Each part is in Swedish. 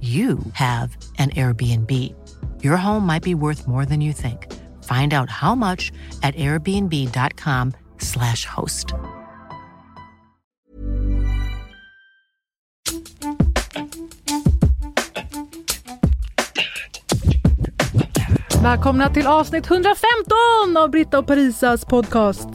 you have an Airbnb. Your home might be worth more than you think. Find out how much at airbnb.com/slash host. Välkomna till avsnitt 115 av Britta och Parisas podcast.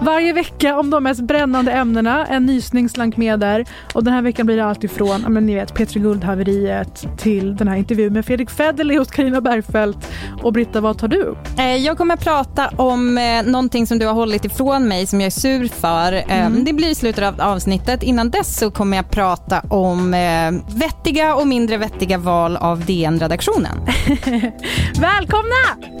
Varje vecka om de mest brännande ämnena, en nysning slank med där. Och den här veckan blir det allt ifrån, men ni vet, Petri Guld-haveriet till den här intervjun med Fredrik Federley hos Carina Bergfeldt. Och Britta, vad tar du upp? Eh, Jag kommer att prata om eh, någonting som du har hållit ifrån mig som jag är sur för. Eh, Det blir i slutet av avsnittet. Innan dess så kommer jag prata om vettiga och mindre vettiga val av DN-redaktionen. Välkomna!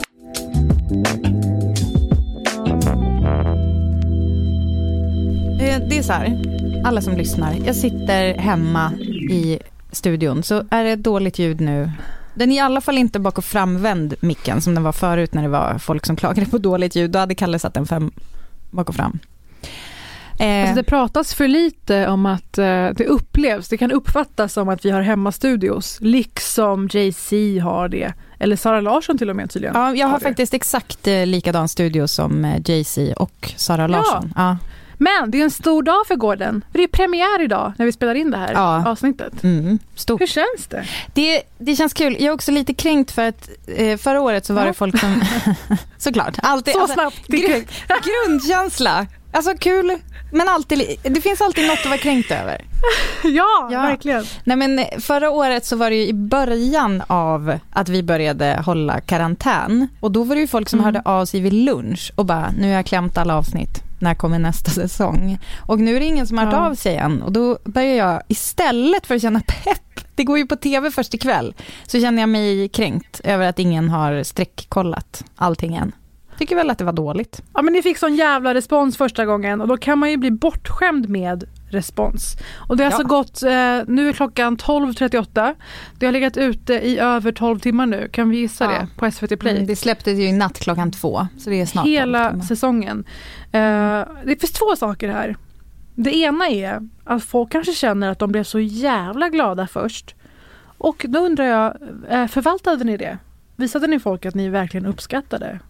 Det är så här, alla som lyssnar. Jag sitter hemma i studion, så är det dåligt ljud nu. Den är i alla fall inte bak och framvänd micken som den var förut när det var folk som klagade på dåligt ljud. Då hade Kalle satt den fem bak och fram. Eh, Alltså det pratas för lite om att eh, det upplevs, det kan uppfattas som att vi har hemmastudios, liksom Jay-Z har det. Eller Sara Larsson till och med tydligen. Ja, jag har det. faktiskt exakt eh, likadan studio som Jay-Z och Sara Larsson. Ja. Men det är en stor dag för gården. För det är premiär idag när vi spelar in det här Ja. avsnittet. Mm, stort. Hur känns det? Det, det känns kul. Jag är också lite kränkt för att eh, förra året så var Ja. det folk som... Såklart. Alltid, Så alltså, snabbt. Kränkt. grundkänsla. Alltså kul, men alltid, det finns alltid något att vara kränkt över. Ja, Ja. verkligen. Nej, men eh, förra året så var det i början av att vi började hålla karantän. Och då var det ju folk som Mm. hörde av sig vid lunch och bara, nu har jag klämt alla avsnitt. När kommer nästa säsong? Och nu är det ingen som har hört Ja. av sig än. Och då börjar jag, istället för att känna pepp, det går ju på tv först ikväll, så känner jag mig kränkt över att ingen har streckkollat allting än. Tycker väl att det var dåligt. Ja men ni fick sån jävla respons första gången och då kan man ju bli bortskämd med respons. Och det har Ja. alltså gått, eh, nu är klockan 12.38. Det har legat ute i över 12 timmar nu, kan vi gissa Ja. det? På SVT Play. Mm, Det släpptes ju i natt klockan två, så det är snart Hela säsongen. Eh, det finns två saker här. Det ena är att folk kanske känner att de blev så jävla glada först. Och då undrar jag, eh, förvaltade ni det? Visade ni folk att ni verkligen uppskattade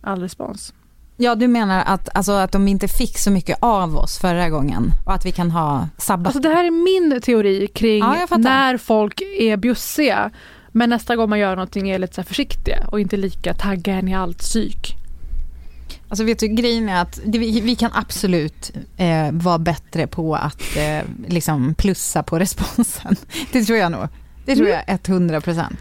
all respons? Ja, du menar att, alltså, att de inte fick så mycket av oss förra gången och att vi kan ha sabbat? Alltså det här är min teori kring Ja, när folk är bjussiga men nästa gång man gör någonting är lite så försiktiga och inte lika tagga i allt psyk. Alltså vet du, grejen är att vi, vi kan absolut eh, vara bättre på att eh, liksom plussa på responsen. Det tror jag nog. Det tror Mm. jag 100 procent.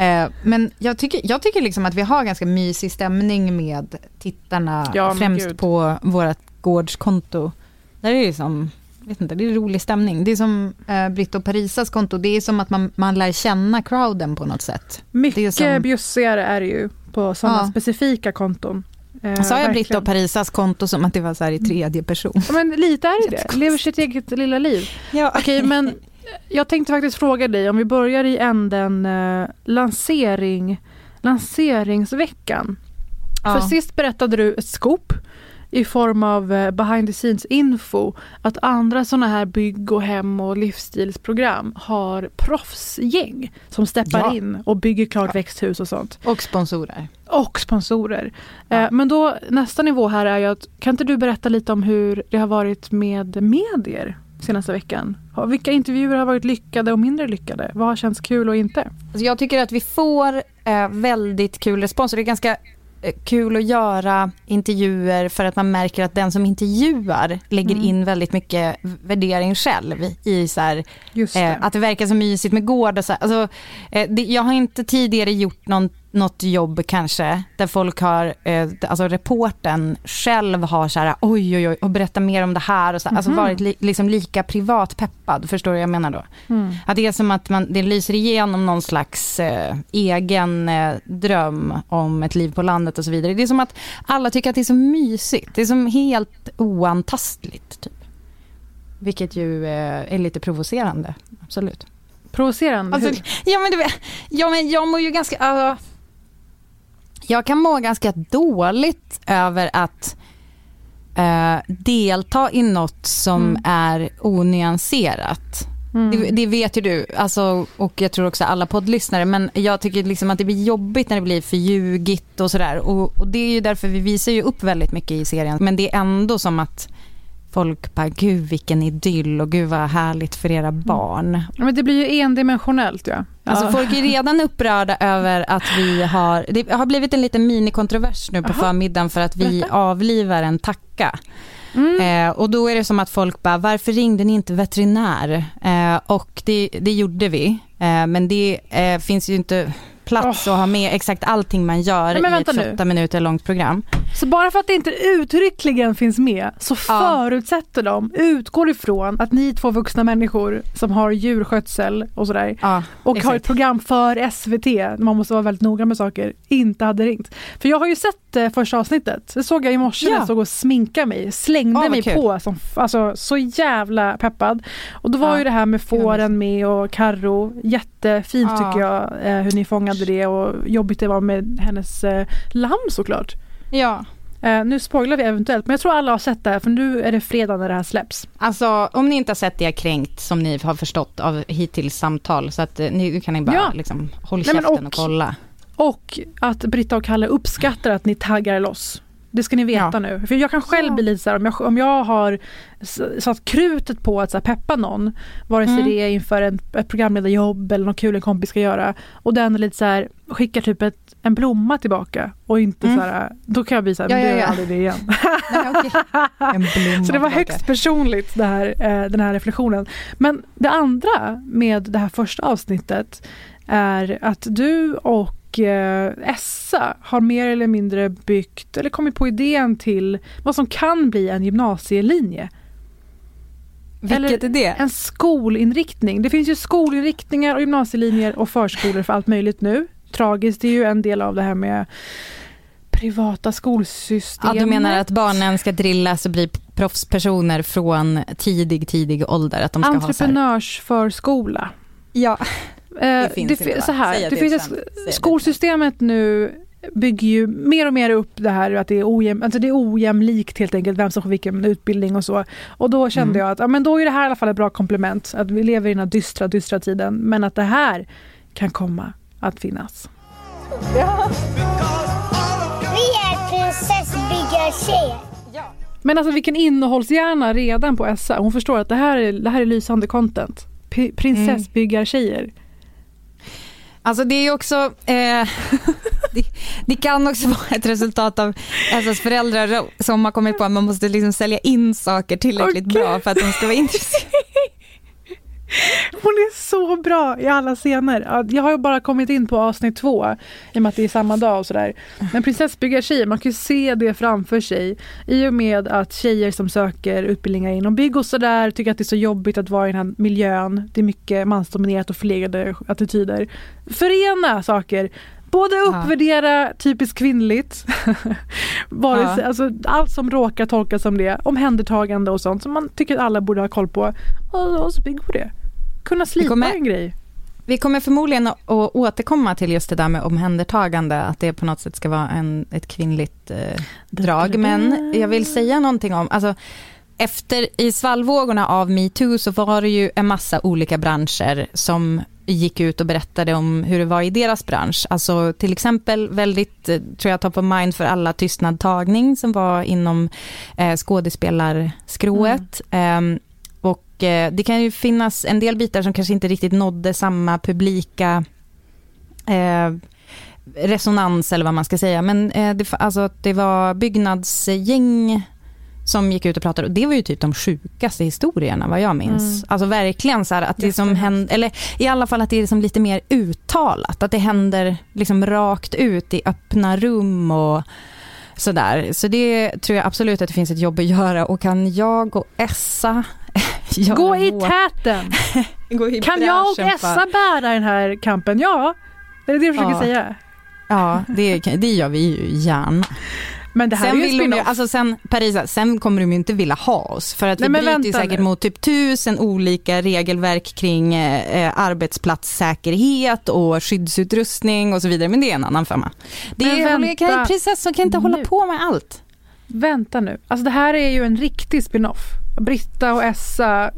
Eh, men jag tycker, jag tycker liksom att vi har ganska mysig stämning med tittarna, Ja, främst gud. på vårt gårdskonto. Där är det som, vet inte, det är rolig stämning. Det är som eh, Britt och Parisas konto, det är som att man, man lär känna crowden på något sätt. Mycket Det är som- bjussigare är det ju på sådana Ja. specifika konton. Eh, Sa jag Britt och Parisas konto som att det var så i tredje person? Ja, men lite är det det. Lever sitt eget lilla liv. Ja. Okej, men jag tänkte faktiskt fråga dig om vi börjar i änden eh, lansering, lanseringsveckan. För sist berättade du ett scoop i form av eh, behind the scenes info att andra sådana här bygg och hem och livsstilsprogram har proffsgäng som steppar Ja. in och bygger klart växthus och sånt. Och sponsorer. Och sponsorer. Ja. Eh, men då nästa nivå här är ju att kan inte du berätta lite om hur det har varit med medier senaste veckan? Vilka intervjuer har varit lyckade och mindre lyckade? Vad har känts kul och inte? Alltså jag tycker att vi får eh, väldigt kul respons det är ganska eh, kul att göra intervjuer för att man märker att den som intervjuar lägger mm. in väldigt mycket värdering själv i så här, det. Eh, att det verkar så mysigt med gård och så. Alltså, eh, det, jag har inte tidigare gjort någon något jobb kanske, där folk har, eh, alltså reporten själv har så här, oj oj oj, och berättar mer om det här och så, mm alltså mhm. varit li, liksom lika privat peppad, förstår du vad jag menar då? Mm. Att det är som att man, det lyser igenom någon slags eh, egen eh, dröm om ett liv på landet och så vidare. Det är som att alla tycker att det är så mysigt, det är som helt oantastligt. Typ. Vilket ju eh, är lite provocerande, absolut. Provocerande? Alltså, ja, men du, ja men jag mår ju ganska, uh, jag kan må ganska dåligt över att eh, delta i något som mm. är onyanserat. Mm. Det, det, vet ju du, alltså, och jag tror också alla poddlyssnare, men jag tycker liksom att det blir jobbigt när det blir för ljugigt och sådär. Och, och det är ju därför vi visar ju upp väldigt mycket i serien, men det är ändå som att folk bara, gud vilken idyll och gud vad härligt för era mm. barn. Men det blir ju endimensionellt ja. Alltså ja. folk är redan upprörda över att vi har, det har blivit en liten minikontrovers nu på Aha. förmiddagen för att vi Berätta. avlivar en tacka. Mm. Eh, och då är det som att folk bara, varför ringde ni inte veterinär? Eh, och det, det gjorde vi, eh, men det eh, finns ju inte plats oh. och ha med exakt allting man gör Nej, i ett 28 minuter långt program. Så bara för att det inte uttryckligen finns med så ja. förutsätter de, utgår ifrån att ni två vuxna människor som har djurskötsel och sådär ja, och exakt. har ett program för SVT, man måste vara väldigt noga med saker, inte hade ringt. För jag har ju sett första avsnittet, det såg jag i morse ja. när jag såg och sminka mig, slängde oh, mig kul. på, som, alltså så jävla peppad. Och då var ju det här med fåren med och Karro jättefint tycker jag eh, hur ni fångade det och jobbigt det var med hennes eh, lamm såklart. Ja. Uh, nu spoilar vi eventuellt, men jag tror alla har sett det här, för nu är det fredag när det här släpps. Alltså, om ni inte har sett det jag kränkt, som ni har förstått av hittills samtal, så att uh, nu kan ni bara ja. liksom, håll käften och, och kolla. Och att Britta och Kalle uppskattar att ni taggar loss. Det ska ni veta ja. nu. För jag kan själv bli lite så här, om jag, om jag har satt krutet på att så här, peppa någon, vare sig mm. det är inför en, ett programledarjobb eller något kul en kompis ska göra, och den är lite så här, skickar typ ett, en blomma tillbaka och inte mm. så här, då kan jag bli så här, ja, men ja, ja. aldrig det igen. Nej, så det var högst personligt det här, eh, den här reflektionen. Men det andra med det här första avsnittet är att du och och eh, Essa har mer eller mindre byggt eller kommit på idén till vad som kan bli en gymnasielinje. Vilket är det? En skolinriktning. Det finns ju skolinriktningar och gymnasielinjer och förskolor för allt möjligt nu. Tragiskt, det är ju en del av det här med privata skolsystemet. Ja, du menar att barnen ska drillas och bli proffspersoner från tidig, tidig ålder? Att de ska Entreprenörsförskola. Ja. Eh, det finns det, så här, det, finns ett, skolsystemet nu bygger ju mer och mer upp det här att det är, ojäm, alltså det är ojämlikt helt enkelt, vem som får vilken utbildning och så. Och då kände mm. jag att ja, men då är det här i alla fall ett bra komplement, att vi lever i den här dystra, dystra tiden, men att det här kan komma att finnas. Ja. Vi är prinsessbyggartjejer. Men alltså vilken innehållshjärna redan på Essa. Hon förstår att det här är, det här är lysande content. Prinsessbyggartjejer. Alltså det är också, eh, det, det, kan också vara ett resultat av Essas föräldrar som har kommit på att man måste liksom sälja in saker tillräckligt okay. bra för att de ska vara intresserade. Hon är så bra i alla scener. Jag har ju bara kommit in på avsnitt två i och med att det är samma dag och sådär. Men prinsessbyggartjejer, man kan ju se det framför sig i och med att tjejer som söker utbildningar inom bygg och sådär tycker att det är så jobbigt att vara i den här miljön. Det är mycket mansdominerat och förlegade attityder. Förena saker. Både uppvärdera ja. typiskt kvinnligt, Vare ja. alltså, allt som råkar tolkas som det, omhändertagande och sånt som man tycker att alla borde ha koll på. Och, och så bygger på det kunna slipa kommer, en grej. Vi kommer förmodligen att återkomma till just det där med omhändertagande, att det på något sätt ska vara en, ett kvinnligt eh, drag. Men jag vill säga någonting om, alltså, efter i svallvågorna av metoo så var det ju en massa olika branscher som gick ut och berättade om hur det var i deras bransch. Alltså till exempel väldigt, eh, tror jag, top of mind för alla tystnadtagning som var inom eh, skådespelarskrået. Mm. Eh, och eh, det kan ju finnas en del bitar som kanske inte riktigt nådde samma publika eh, resonans eller vad man ska säga. Men eh, det, alltså, det var byggnadsgäng som gick ut och pratade och det var ju typ de sjukaste historierna vad jag minns. Mm. Alltså verkligen så här att det som händer, eller i alla fall att det är liksom lite mer uttalat, att det händer liksom rakt ut i öppna rum och sådär. Så det tror jag absolut att det finns ett jobb att göra och kan jag och Essa Gå i täten! Gå i kan jag och Essa bära den här kampen? Ja, är det det du försöker ja. säga? Ja, det, det gör vi ju gärna. Men det här sen är ju alltså sen, Parisa, sen kommer de ju inte vilja ha oss för att Nej, vi bryter ju säkert nu. mot typ tusen olika regelverk kring eh, arbetsplatssäkerhet och skyddsutrustning och så vidare. Men det är en annan femma. Det men är, kan, prinsessan kan inte nu. hålla på med allt. Vänta nu, alltså det här är ju en riktig spin-off. Britta och Essa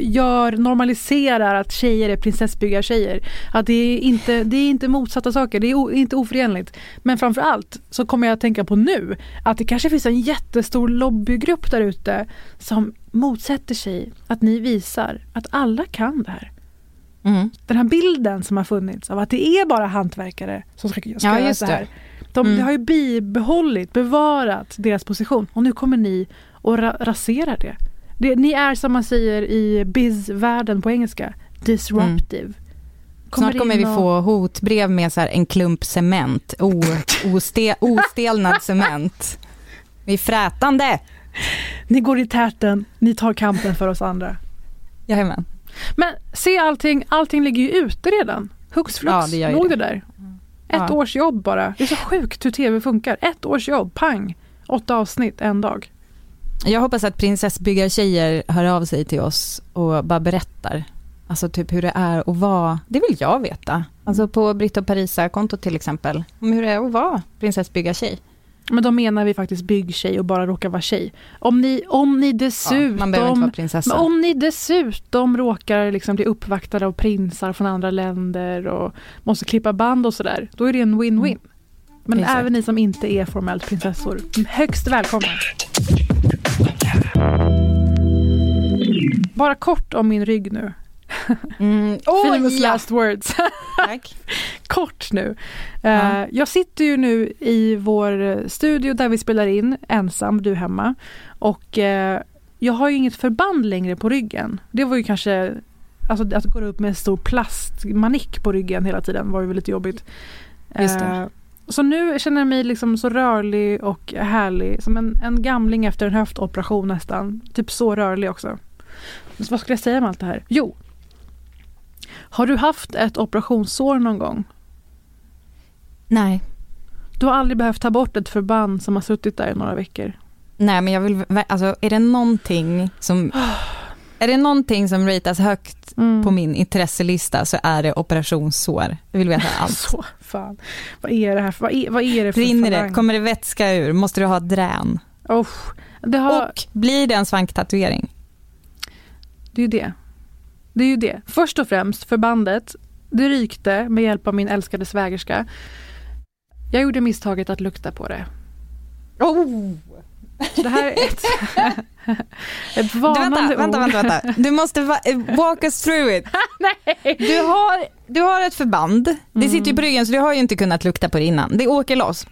gör, normaliserar att tjejer är prinsessbyggartjejer. Att det är, inte, det är inte motsatta saker, det är o, inte oförenligt. Men framför allt så kommer jag att tänka på nu att det kanske finns en jättestor lobbygrupp där ute som motsätter sig att ni visar att alla kan det här. Mm. Den här bilden som har funnits av att det är bara hantverkare som ska, ska ja, göra så här. De, mm. de har ju bibehållit, bevarat deras position och nu kommer ni och ra raserar det. Det. Ni är som man säger i biz-världen på engelska, disruptive. Mm. Kommer Snart kommer vi och... få hotbrev med så en klump cement, o, oste, ostelnad cement. Vi är frätande. Ni går i täten, ni tar kampen för oss andra. Jajamän. Men se allting, allting ligger ju ute redan. Hux flux, ja, det låg det där. Ett ja. års jobb bara. Det är så sjukt hur tv funkar. Ett års jobb, pang. Åtta avsnitt, en dag. Jag hoppas att prinsessbyggartjejer hör av sig till oss och bara berättar. Alltså typ hur det är att vara, det vill jag veta. Alltså på Britt och Parisa-kontot till exempel. Om hur det är att vara prinsessbyggartjej. Men då menar vi faktiskt byggtjej och bara råkar vara tjej. Om ni, om ni dessutom, ja, om ni dessutom råkar liksom bli uppvaktade av prinsar från andra länder och måste klippa band och sådär, då är det en win-win. Mm. Men Exakt. även ni som inte är formellt prinsessor, högst välkomna. Bara kort om min rygg nu. Mm. Oh, Famous ja. last words. Kort nu. Ja. Uh, jag sitter ju nu i vår studio där vi spelar in ensam, du hemma. Och uh, jag har ju inget förband längre på ryggen. Det var ju kanske, alltså att gå upp med en stor plastmanik på ryggen hela tiden var ju lite jobbigt. Uh, så nu känner jag mig liksom så rörlig och härlig. Som en, en gamling efter en höftoperation nästan. Typ så rörlig också. Så vad skulle jag säga med allt det här? Jo. Har du haft ett operationssår någon gång? Nej. Du har aldrig behövt ta bort ett förband som har suttit där i några veckor? Nej men jag vill, alltså är det någonting som Är det någonting som ratas högt mm. på min intresselista så är det operationssår. Jag vill veta allt. så, fan. Vad är det här för, vad är, vad är det för Brinner det? Kommer det vätska ur? Måste du ha drän? Oh, har... Och blir det en svanktatuering? Det är ju det. Det är ju det. Först och främst förbandet. Det rykte med hjälp av min älskade svägerska. Jag gjorde misstaget att lukta på det. Oh! Det här är ett, ett varnande vänta, vänta, vänta, vänta. Du måste walk us through it. Nej. Du, har, du har ett förband, det sitter ju på ryggen så du har ju inte kunnat lukta på det innan. Det åker loss.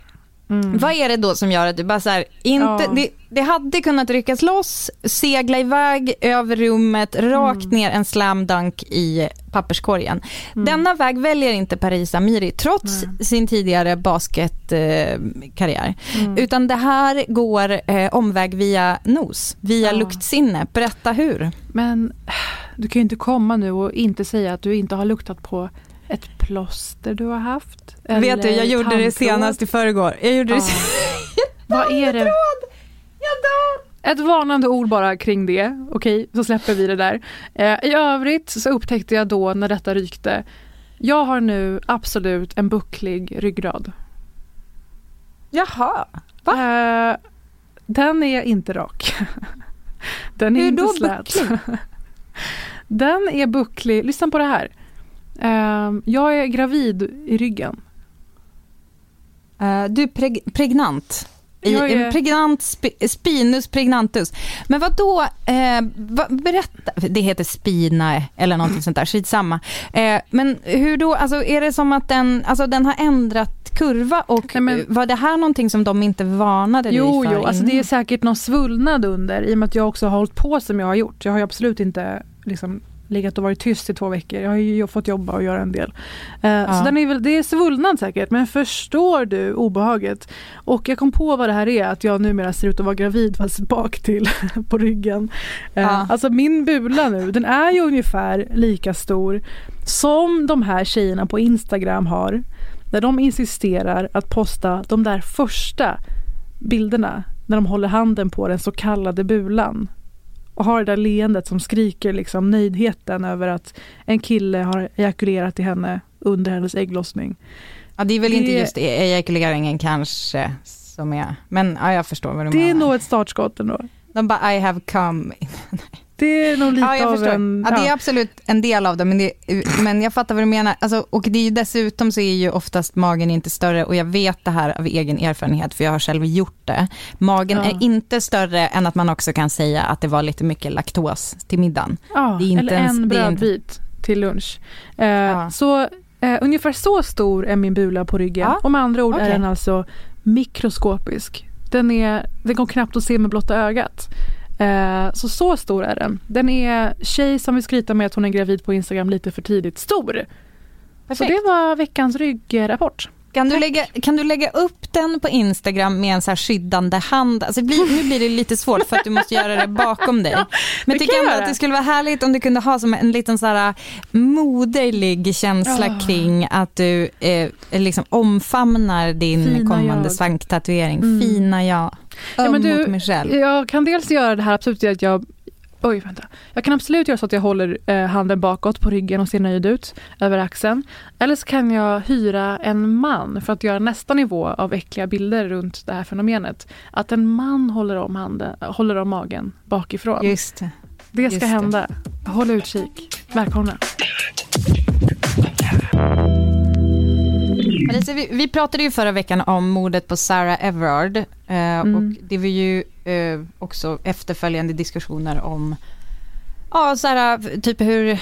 Mm. Vad är det då som gör att du bara så här, inte, ja. det, det, hade kunnat ryckas loss, segla iväg över rummet, rakt mm. ner en slam dunk i papperskorgen. Mm. Denna väg väljer inte Paris Amiri trots sin tidigare basketkarriär. Eh, Utan det här går eh, omväg via nos, via ja. luktsinne. Berätta hur. Men du kan ju inte komma nu och inte säga att du inte har luktat på ett plåster du har haft? Vet du, jag gjorde tandtråd. det senast i förrgår. Jag gjorde ja. det Vad är det? Ett varnande ord bara kring det. Okej, så släpper vi det där. Eh, I övrigt så upptäckte jag då när detta rykte. Jag har nu absolut en bucklig ryggrad. Jaha, va? Eh, den är inte rak. Den är Hur inte slät. Den är bucklig. Lyssna på det här. Uh, jag är gravid i ryggen. Uh, du är preg pregnant? I, är- pregnant, sp, spinus pregnantus. Men vad då? Eh, va, berätta. Det heter spina eller någonting sånt där, skitsamma. Eh, men hur då, alltså är det som att den, alltså den har ändrat kurva och Nej, men- var det här någonting som de inte varnade Jo, dig för jo, alltså det är säkert någon svullnad under i och med att jag också har hållit på som jag har gjort. Jag har ju absolut inte liksom legat och varit tyst i två veckor. Jag har ju fått jobba och göra en del. Eh, Så den är väl, det är svullnad säkert, men förstår du obehaget? Och jag kom på vad det här är, att jag numera ser ut att vara gravid fast bak till på ryggen. Eh, Ja. Alltså min bula nu, den är ju ungefär lika stor som de här tjejerna på Instagram har. När de insisterar att posta de där första bilderna när de håller handen på den så kallade bulan. Och har det där leendet som skriker liksom nöjdheten över att en kille har ejakulerat i henne under hennes ägglossning. Ja, det är väl det- inte just ejakuleringen kanske som är, men ja, jag förstår vad du Det är menar. nog ett startskott ändå. De bara I have come. Det är nog lite Ja, jag av förstår. en... ja, det är ja. absolut en del av det, men, det, men jag fattar vad du menar. Alltså, och det är dessutom så är ju oftast magen inte större, och jag vet det här av egen erfarenhet, för jag har själv gjort det. Magen Ja. är inte större än att man också kan säga att det var lite mycket laktos till middagen. Ja, Det är inte eller ens- en är inte- brödbit till lunch. Eh, Ja. Så eh, ungefär så stor är min bula på ryggen. Ja, Och med andra ord okej. är den alltså mikroskopisk. Den, är, den går knappt att se med blotta ögat. Eh, så så stor är den. Den är tjej som vill skryta med att hon är gravid på Instagram lite för tidigt stor. Så Perfekt. det var veckans ryggrapport. Kan du, lägga, kan du lägga upp den på Instagram med en så här skyddande hand? Alltså det blir, nu blir det lite svårt för att du måste göra det bakom dig. Men jag tycker ändå att det skulle vara härligt om du kunde ha som en liten så här moderlig känsla Ja. kring att du eh, liksom omfamnar din Fina kommande jag. svanktatuering. Mm. Fina jag. Ja, men du, mot mig själv. Jag kan dels göra det här absolut att jag Oj, vänta. Jag kan absolut göra så att jag håller eh, handen bakåt på ryggen och ser nöjd ut över axeln. Eller så kan jag hyra en man för att göra nästa nivå av äckliga bilder runt det här fenomenet. Att en man håller om, handen, håller om magen bakifrån. Just det. det ska just det. hända. Håll utkik. Välkomna. Alicia, vi, vi pratade ju förra veckan om mordet på Sarah Everard. Eh, Mm. Och det var ju eh, också efterföljande diskussioner om ja, så här, typ hur,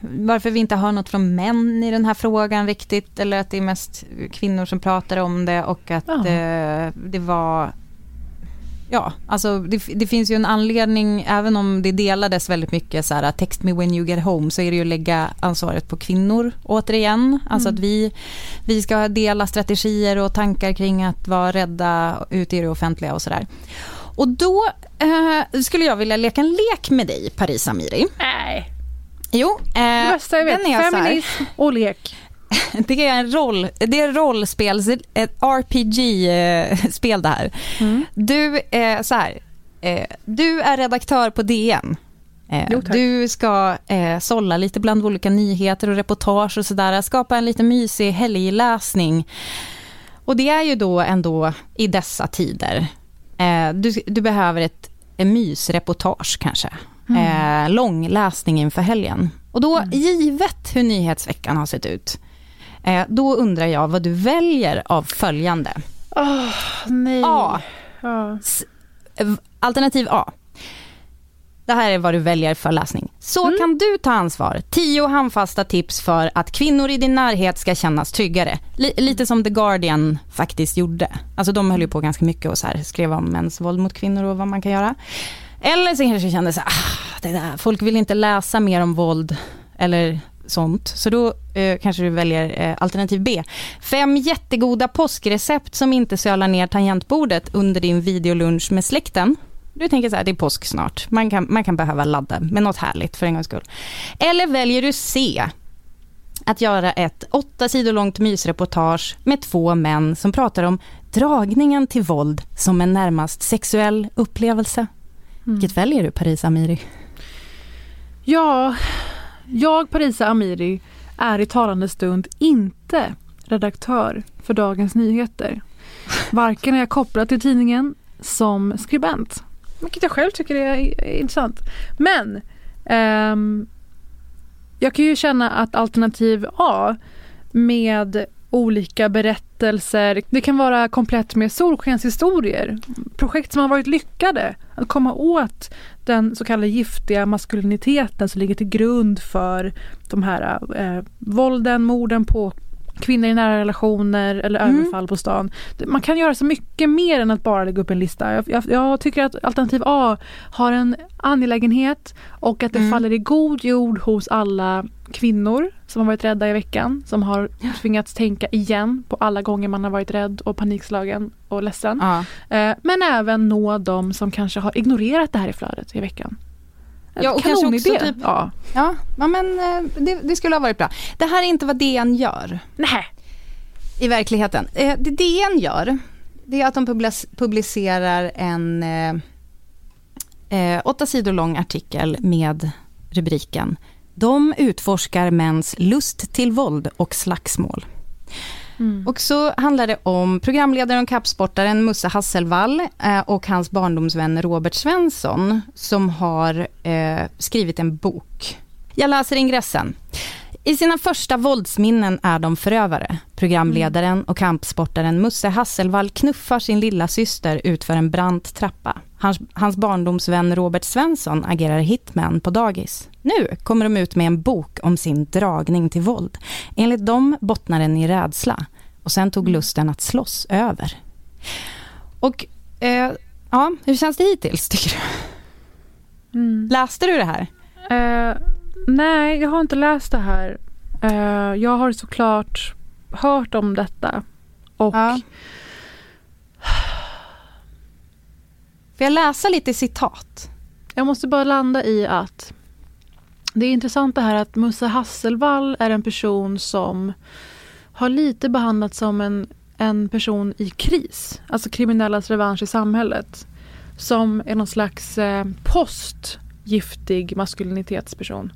varför vi inte hör något från män i den här frågan riktigt. Eller att det är mest kvinnor som pratar om det och att Ja. eh, det var Ja, alltså det, det finns ju en anledning, även om det delades väldigt mycket så här, text me when you get home, så är det ju att lägga ansvaret på kvinnor återigen. Alltså Mm. att vi, vi ska dela strategier och tankar kring att vara rädda ute i det offentliga och sådär. Och då eh, skulle jag vilja leka en lek med dig, Paris Amiri. Nej. Jo, eh, bästa jag vet. Feminism och lek. Det är en roll, det är rollspel, ett RPG-spel det här. Mm. Du, eh, så här, eh, du är redaktör på DN. Eh, Jo, du ska eh, sålla lite bland olika nyheter och reportage och sådär. Skapa en lite mysig helgläsning. Och det är ju då ändå i dessa tider. Eh, du, du behöver ett, en mysreportage kanske. Eh, långläsning inför helgen. Och då, givet hur nyhetsveckan har sett ut, eh, då undrar jag vad du väljer av följande. Åh, nej. A. Eh, Alternativ A. Det här är vad du väljer för läsning. Så Mm. kan du ta ansvar. Tio handfasta tips för att kvinnor i din närhet ska kännas tryggare. Li- lite som The Guardian faktiskt gjorde. Alltså de höll ju på ganska mycket och så här, skrev om mäns våld mot kvinnor och vad man kan göra. Eller så kanske kände så här, ah, det där, folk vill inte läsa mer om våld eller sånt. Så då eh, kanske du väljer eh, alternativ B. Fem jättegoda påskrecept som inte sölar ner tangentbordet under din videolunch med släkten. Du tänker så här, det är påsk snart. Man kan, man kan behöva ladda med något härligt för en gångs skull. Eller väljer du C. Att göra ett åtta sidor långt mysreportage med två män som pratar om dragningen till våld som en närmast sexuell upplevelse. Vilket väljer du, Paris Amiri? Ja, jag Parisa Amiri är i talande stund inte redaktör för Dagens Nyheter. Varken är jag kopplad till tidningen som skribent, vilket jag själv tycker är, intressant. Men ehm, jag kan ju känna att alternativ A med olika berättelser. Det kan vara komplett med solskenshistorier, projekt som har varit lyckade. Att komma åt den så kallade giftiga maskuliniteten som ligger till grund för de här eh, vålden, morden på kvinnor i nära relationer eller mm. överfall på stan. Man kan göra så mycket mer än att bara lägga upp en lista. Jag, jag, jag tycker att alternativ A har en angelägenhet och att det mm. faller i god jord hos alla kvinnor som har varit rädda i veckan, som har tvingats tänka igen på alla gånger man har varit rädd och panikslagen och ledsen. Eh, men även nå de som kanske har ignorerat det här i flödet i veckan. Ja, och kanske också typ, ja. Ja, men eh, det, det, skulle ha varit bra. Det här är inte vad DN gör. Nej. I verkligheten. Eh, det DN gör, det är att de publicerar en eh, åtta sidor lång artikel med rubriken De utforskar mäns lust till våld och slagsmål. Mm. Och så handlar det om programledaren och kappsportaren Musse Hasselvall eh, och hans barndomsvän Robert Svensson som har eh, skrivit en bok. Jag läser ingressen. I sina första våldsminnen är de förövare. Programledaren och kampsportaren Musse Hasselvall knuffar sin lilla syster utför en brant trappa. Hans, hans barndomsvän Robert Svensson agerar hitman på dagis. Nu kommer de ut med en bok om sin dragning till våld. Enligt dem bottnar den i rädsla. Och sen tog lusten att slåss över. Och eh, ja, hur känns det hittills tycker du? Mm. Läste du det här? Uh, nej, jag har inte läst det här. Uh, jag har såklart hört om detta. Och ja. Får jag läsa lite citat? Jag måste bara landa i att det är intressant det här att Musse Hasselvall är en person som har lite behandlats som en, en person i kris. Alltså kriminellas revansch i samhället. Som är någon slags eh, postgiftig maskulinitetsperson.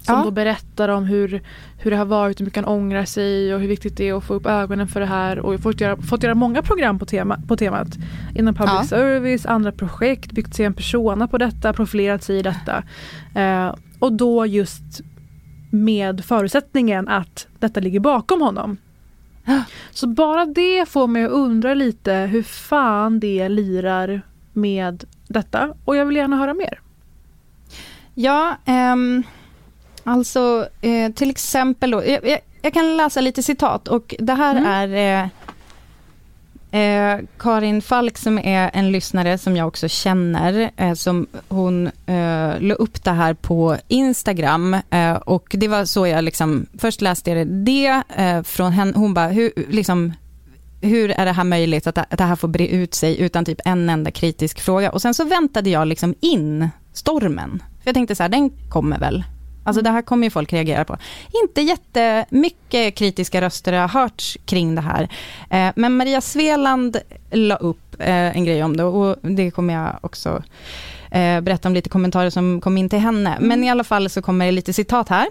Som ja. då berättar om hur, hur det har varit, hur mycket han ångrar sig och hur viktigt det är att få upp ögonen för det här. Och fått göra, fått göra många program på, tema, på temat. Inom public ja. service, andra projekt, byggt sig en persona på detta, profilerat sig i detta. Eh, och då just med förutsättningen att detta ligger bakom honom. Så bara det får mig att undra lite hur fan det lirar med detta och jag vill gärna höra mer. Ja, um, alltså uh, till exempel då, jag, jag, jag, kan läsa lite citat och det här mm. är uh, Eh, Karin Falk som är en lyssnare som jag också känner, eh, som hon eh, la upp det här på Instagram eh, och det var så jag liksom, först läste jag det eh, från henne, hon bara, hur, liksom, hur är det här möjligt att, att det här får bre ut sig utan typ en enda kritisk fråga och sen så väntade jag liksom in stormen. För jag tänkte så här, den kommer väl. Alltså det här kommer ju folk reagera på. Inte jättemycket kritiska röster har hörts kring det här. Eh, men Maria Sveland la upp eh, en grej om det och det kommer jag också eh, berätta om lite kommentarer som kom in till henne. Mm. Men i alla fall så kommer det lite citat här.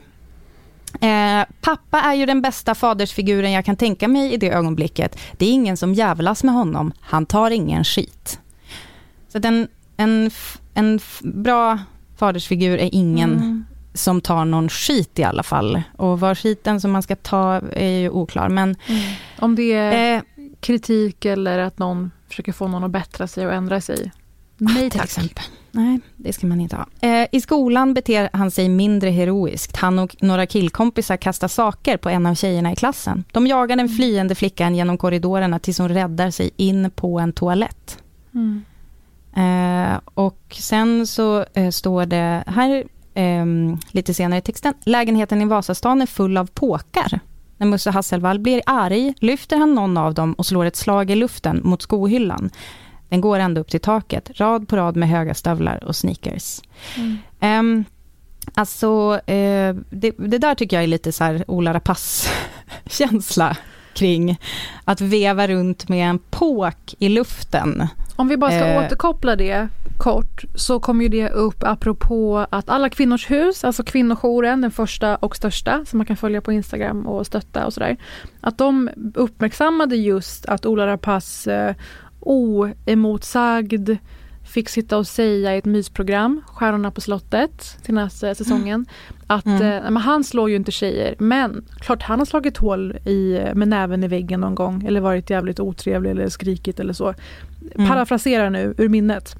pappa är ju den bästa fadersfiguren jag kan tänka mig i det ögonblicket. Det är ingen som jävlas med honom. Han tar ingen skit. Så den, en, en bra fadersfigur är ingen mm som tar någon skit i alla fall. Och var skiten som man ska ta är ju oklar. Men, mm. Om det är eh, kritik eller att någon försöker få någon att bättra sig och ändra sig? Nej tack. Exempel. Nej, det ska man inte ha. Eh, I skolan beter han sig mindre heroiskt. Han och några killkompisar kastar saker på en av tjejerna i klassen. De jagar den mm. flyende flickan genom korridorerna tills hon räddar sig in på en toalett. Mm. Eh, och sen så eh, står det, här eh, lite senare i texten. Lägenheten i Vasastan är full av påkar. När Musse Hasselvall blir arg lyfter han någon av dem och slår ett slag i luften mot skohyllan. Den går ända upp till taket, rad på rad med höga stövlar och sneakers. Mm. Um, alltså, uh, det, det, där tycker jag är lite så här Ola Rapace-känsla kring att veva runt med en påk i luften. Om vi bara ska uh, återkoppla det kort så kom ju det upp apropå att alla kvinnors hus, alltså kvinnojouren, den första och största som man kan följa på Instagram och stötta och sådär. Att de uppmärksammade just att Ola Rapace eh, oemotsagd fick sitta och säga i ett mysprogram, Stjärnorna på slottet, senaste säsongen, att mm. eh, han slår ju inte tjejer men klart han har slagit hål i, med näven i väggen någon gång eller varit jävligt otrevlig eller skrikit eller så. Mm. Parafraserar nu ur minnet.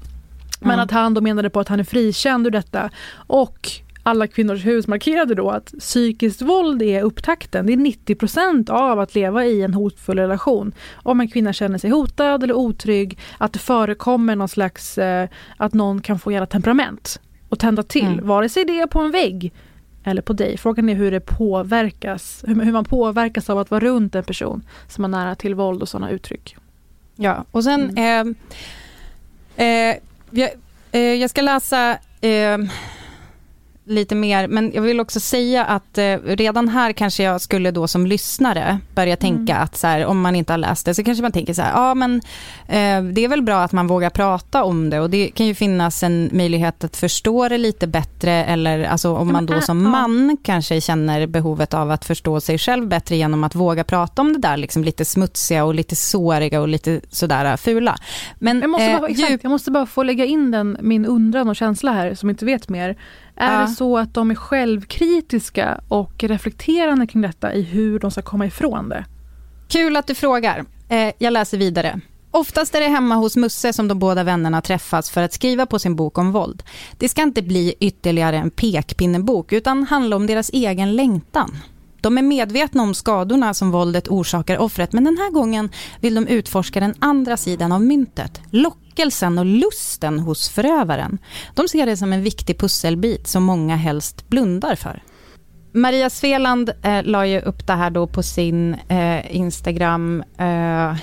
Men mm. att han då menade på att han är frikänd ur detta och alla kvinnors hus markerade då att psykiskt våld är upptakten. Det är 90% av att leva i en hotfull relation. Om en kvinna känner sig hotad eller otrygg, att det förekommer någon slags, eh, att någon kan få jävla temperament och tända till, mm. vare sig det är på en vägg eller på dig. Frågan är hur det påverkas, hur, man påverkas av att vara runt en person som har nära till våld och sådana uttryck. Ja, och sen mm. eh, eh, jag, eh, jag ska läsa eh, lite mer, men jag vill också säga att eh, redan här kanske jag skulle då som lyssnare börja tänka mm. att så här, om man inte har läst det så kanske man tänker så här, ja men eh, det är väl bra att man vågar prata om det och det kan ju finnas en möjlighet att förstå det lite bättre eller alltså om man då som man kanske känner behovet av att förstå sig själv bättre genom att våga prata om det där liksom lite smutsiga och lite såriga och lite sådär fula. Men, jag, måste bara, eh, exakt, jag måste bara få lägga in den, min undran och känsla här som inte vet mer. Är ja. det så att de är självkritiska och reflekterande kring detta i hur de ska komma ifrån det? Kul att du frågar. Eh, jag läser vidare. Oftast är det hemma hos Musse som de båda vännerna träffas för att skriva på sin bok om våld. Det ska inte bli ytterligare en pekpinnebok utan handla om deras egen längtan. De är medvetna om skadorna som våldet orsakar offret men den här gången vill de utforska den andra sidan av myntet. Lockelsen och lusten hos förövaren. De ser det som en viktig pusselbit som många helst blundar för. Maria Sveland eh, la ju upp det här då på sin eh, Instagram eh,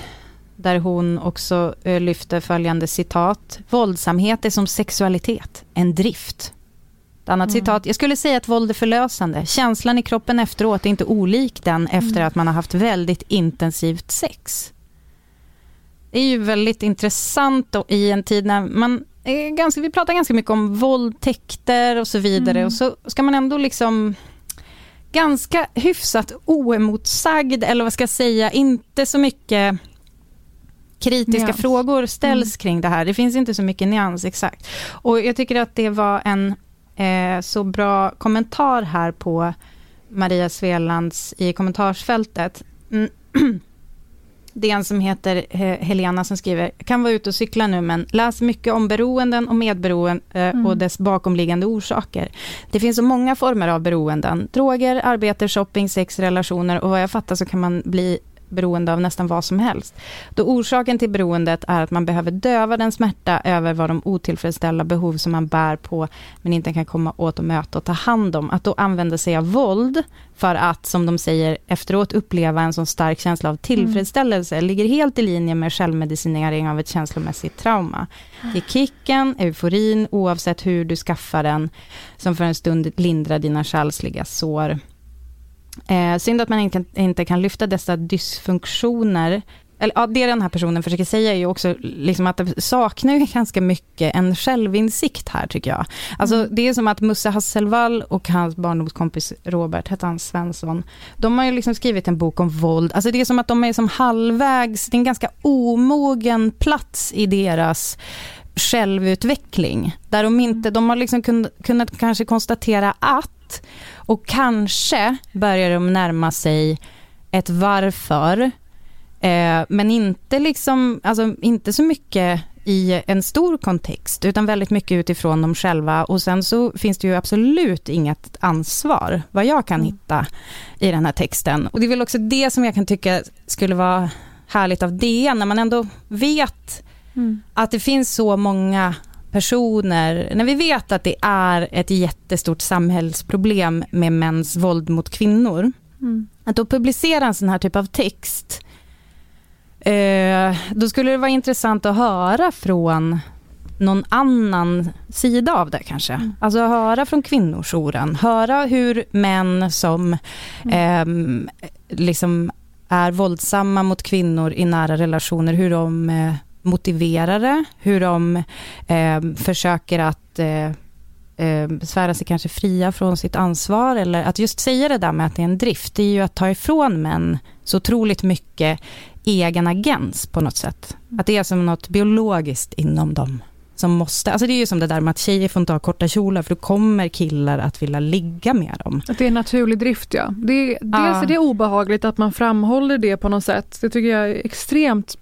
där hon också eh, lyfte följande citat. Våldsamhet är som sexualitet, en drift. Annat mm. citat. Jag skulle säga att våld är förlösande. Känslan i kroppen efteråt är inte olik den efter mm. att man har haft väldigt intensivt sex. Det är ju väldigt intressant i en tid när man är ganska, vi pratar ganska mycket om våldtäkter och så vidare mm. och så ska man ändå liksom ganska hyfsat oemotsagd eller vad ska jag säga, inte så mycket kritiska nyans. frågor ställs mm. kring det här. Det finns inte så mycket nyans exakt. Och jag tycker att det var en eh, så bra kommentar här på Maria Svelands i kommentarsfältet. Mm. Det är en som heter Helena som skriver, kan vara ute och cykla nu men läs mycket om beroenden och medberoende eh, mm. och dess bakomliggande orsaker. Det finns så många former av beroenden. Droger, arbete, shopping, sex, relationer och vad jag fattar så kan man bli beroende av nästan vad som helst. Då orsaken till beroendet är att man behöver döva den smärta över vad de otillfredsställda behov som man bär på, men inte kan komma åt och möta och ta hand om. Att då använda sig av våld för att, som de säger, efteråt uppleva en så stark känsla av tillfredsställelse, mm. ligger helt i linje med självmedicinering av ett känslomässigt trauma. Det är kicken, euforin, oavsett hur du skaffar den, som för en stund lindrar dina själsliga sår. Eh, synd att man inte, inte kan lyfta dessa dysfunktioner eller ja, det den här personen försöker säga är ju också liksom att det saknar ju ganska mycket en självinsikt här tycker jag. Alltså mm. det är som att Musse Hasselvall och hans barndomskompis Robert, hette han Svensson, de har ju liksom skrivit en bok om våld. Alltså det är som att de är som halvvägs, det är en ganska omogen plats i deras självutveckling. Där de inte, de har liksom kunnat, kunnat kanske konstatera att och kanske börjar de närma sig ett varför, eh, men inte, liksom, alltså, inte så mycket i en stor kontext, utan väldigt mycket utifrån dem själva. Och sen så finns det ju absolut inget ansvar, vad jag kan mm. hitta i den här texten. Och det är väl också det som jag kan tycka skulle vara härligt av det, när man ändå vet mm. att det finns så många personer, när vi vet att det är ett jättestort samhällsproblem med mäns våld mot kvinnor, mm. att då publicera en sån här typ av text, eh, då skulle det vara intressant att höra från någon annan sida av det kanske. Mm. Alltså höra från kvinnojouren, höra hur män som mm. eh, liksom är våldsamma mot kvinnor i nära relationer, hur de eh, motiverare, hur de eh, försöker att eh, eh, svära sig kanske fria från sitt ansvar, eller att just säga det där med att det är en drift, det är ju att ta ifrån män så otroligt mycket egen agens på något sätt. Att det är som något biologiskt inom dem som måste, alltså det är ju som det där med att tjejer får inte ha korta kjolar, för då kommer killar att vilja ligga med dem. Att det är en naturlig drift ja. Det, dels Ja. är det obehagligt att man framhåller det på något sätt. Det tycker jag är extremt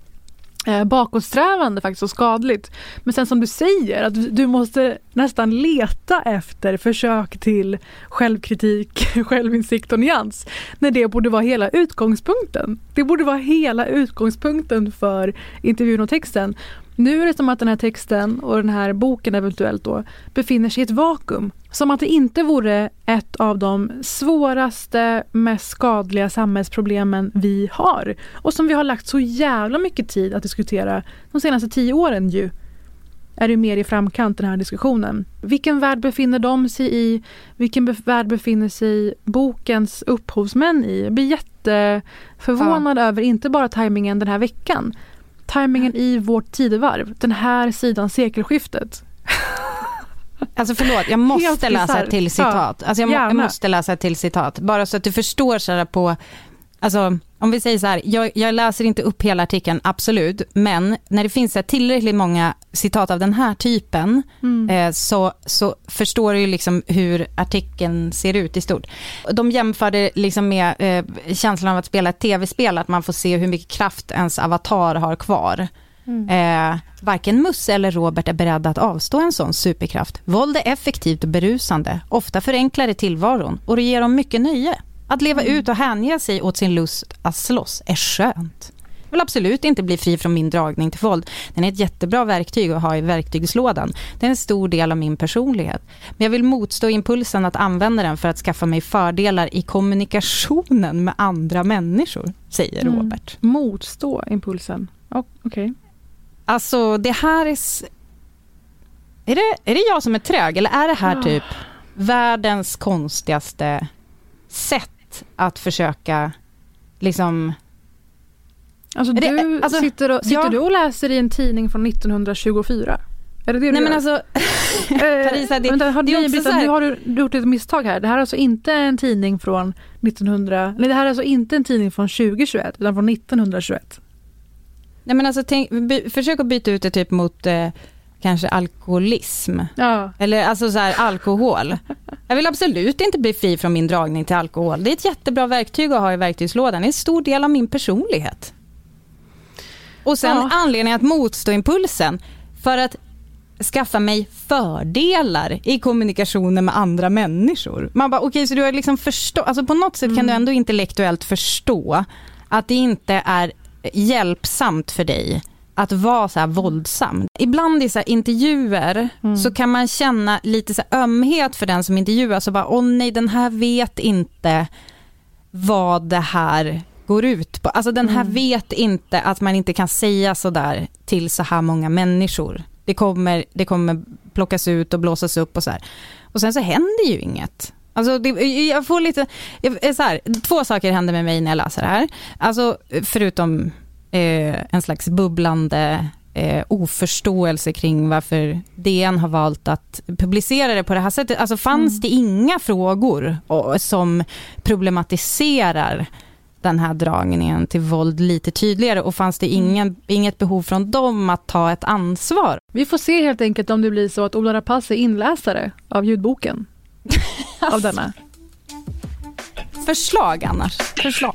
eh, bakåtsträvande faktiskt och skadligt. Men sen som du säger, att du måste nästan leta efter försök till självkritik, självinsikt och nyans. När det borde vara hela utgångspunkten. Det borde vara hela utgångspunkten för intervjun och texten. Nu är det som att den här texten och den här boken eventuellt då befinner sig i ett vakuum. Som att det inte vore ett av de svåraste, mest skadliga samhällsproblemen vi har. Och som vi har lagt så jävla mycket tid att diskutera de senaste tio åren ju. Är det mer i framkant den här diskussionen. Vilken värld befinner de sig i? Vilken be- värld befinner sig bokens upphovsmän i? Jag blir jätteförvånad över inte bara tajmingen den här veckan. Tajmingen i vårt tidevarv. Den här sidan sekelskiftet. Alltså förlåt, jag måste läsa ett till citat. Alltså jag, må, jag måste läsa ett till citat, bara så att du förstår så här på, alltså om vi säger så här, jag, jag läser inte upp hela artikeln, absolut, men när det finns tillräckligt många citat av den här typen, Mm. eh, så, så förstår du liksom hur artikeln ser ut i stort. De jämförde liksom med eh, känslan av att spela ett tv-spel, att man får se hur mycket kraft ens avatar har kvar. Eh, varken Musse eller Robert är beredda att avstå en sån superkraft. Våld är effektivt och berusande, ofta förenklar det tillvaron och det ger dem mycket nöje. Att leva ut och hänge sig åt sin lust att slåss är skönt. Jag vill absolut inte bli fri från min dragning till våld. Den är ett jättebra verktyg att ha i verktygslådan. Det är en stor del av min personlighet. Men jag vill motstå impulsen att använda den för att skaffa mig fördelar i kommunikationen med andra människor, säger Mm. Robert. Motstå impulsen. Oh, Okej. Alltså det här är... Är det, är det jag som är trög eller är det här Ah. typ världens konstigaste sätt att försöka liksom... Alltså, Är det- du, alltså, sitter, och, sitter ja. du och läser i en tidning från 1924? Är det det du Nej men gör? alltså, Eh, Parisa, det- vänta, har, det nej, Britta, här- nu har du gjort ett misstag här. Det här är alltså inte en tidning från 1900... Nej, det här är alltså inte en tidning från 2021 utan från 1921. nej men alltså tänk, by, försök att byta ut det typ mot eh, kanske alkoholism. Ja. Eller alltså så här, alkohol. Jag vill absolut inte bli fri från min dragning till alkohol. Det är ett jättebra verktyg att ha i verktygslådan. Det är en stor del av min personlighet. Och sen Ja. anledningen att motstå impulsen för att skaffa mig fördelar i kommunikationen med andra människor. Man bara, okej så du har liksom förstå, alltså på något sätt kan du ändå intellektuellt förstå att det inte är hjälpsamt för dig att vara så här våldsam. Ibland i så intervjuer så kan man känna lite så ömhet för den som intervjuar, så bara, åh nej den här vet inte vad det här går ut på. Alltså den här vet inte att man inte kan säga så där till så här många människor. Det kommer, det kommer plockas ut och blåsas upp och så här. Och sen så händer ju inget. Alltså det, jag får lite, jag, så här, två saker händer med mig när jag läser det här. Alltså förutom en slags bubblande eh, oförståelse kring varför DN har valt att publicera det på det här sättet. Alltså fanns det inga frågor och, som problematiserar den här dragningen till våld lite tydligare och fanns det ingen, inget behov från dem att ta ett ansvar? Vi får se helt enkelt om det blir så att Ola Rapace är inläsare av ljudboken. Av denna. Förslag annars. Förslag.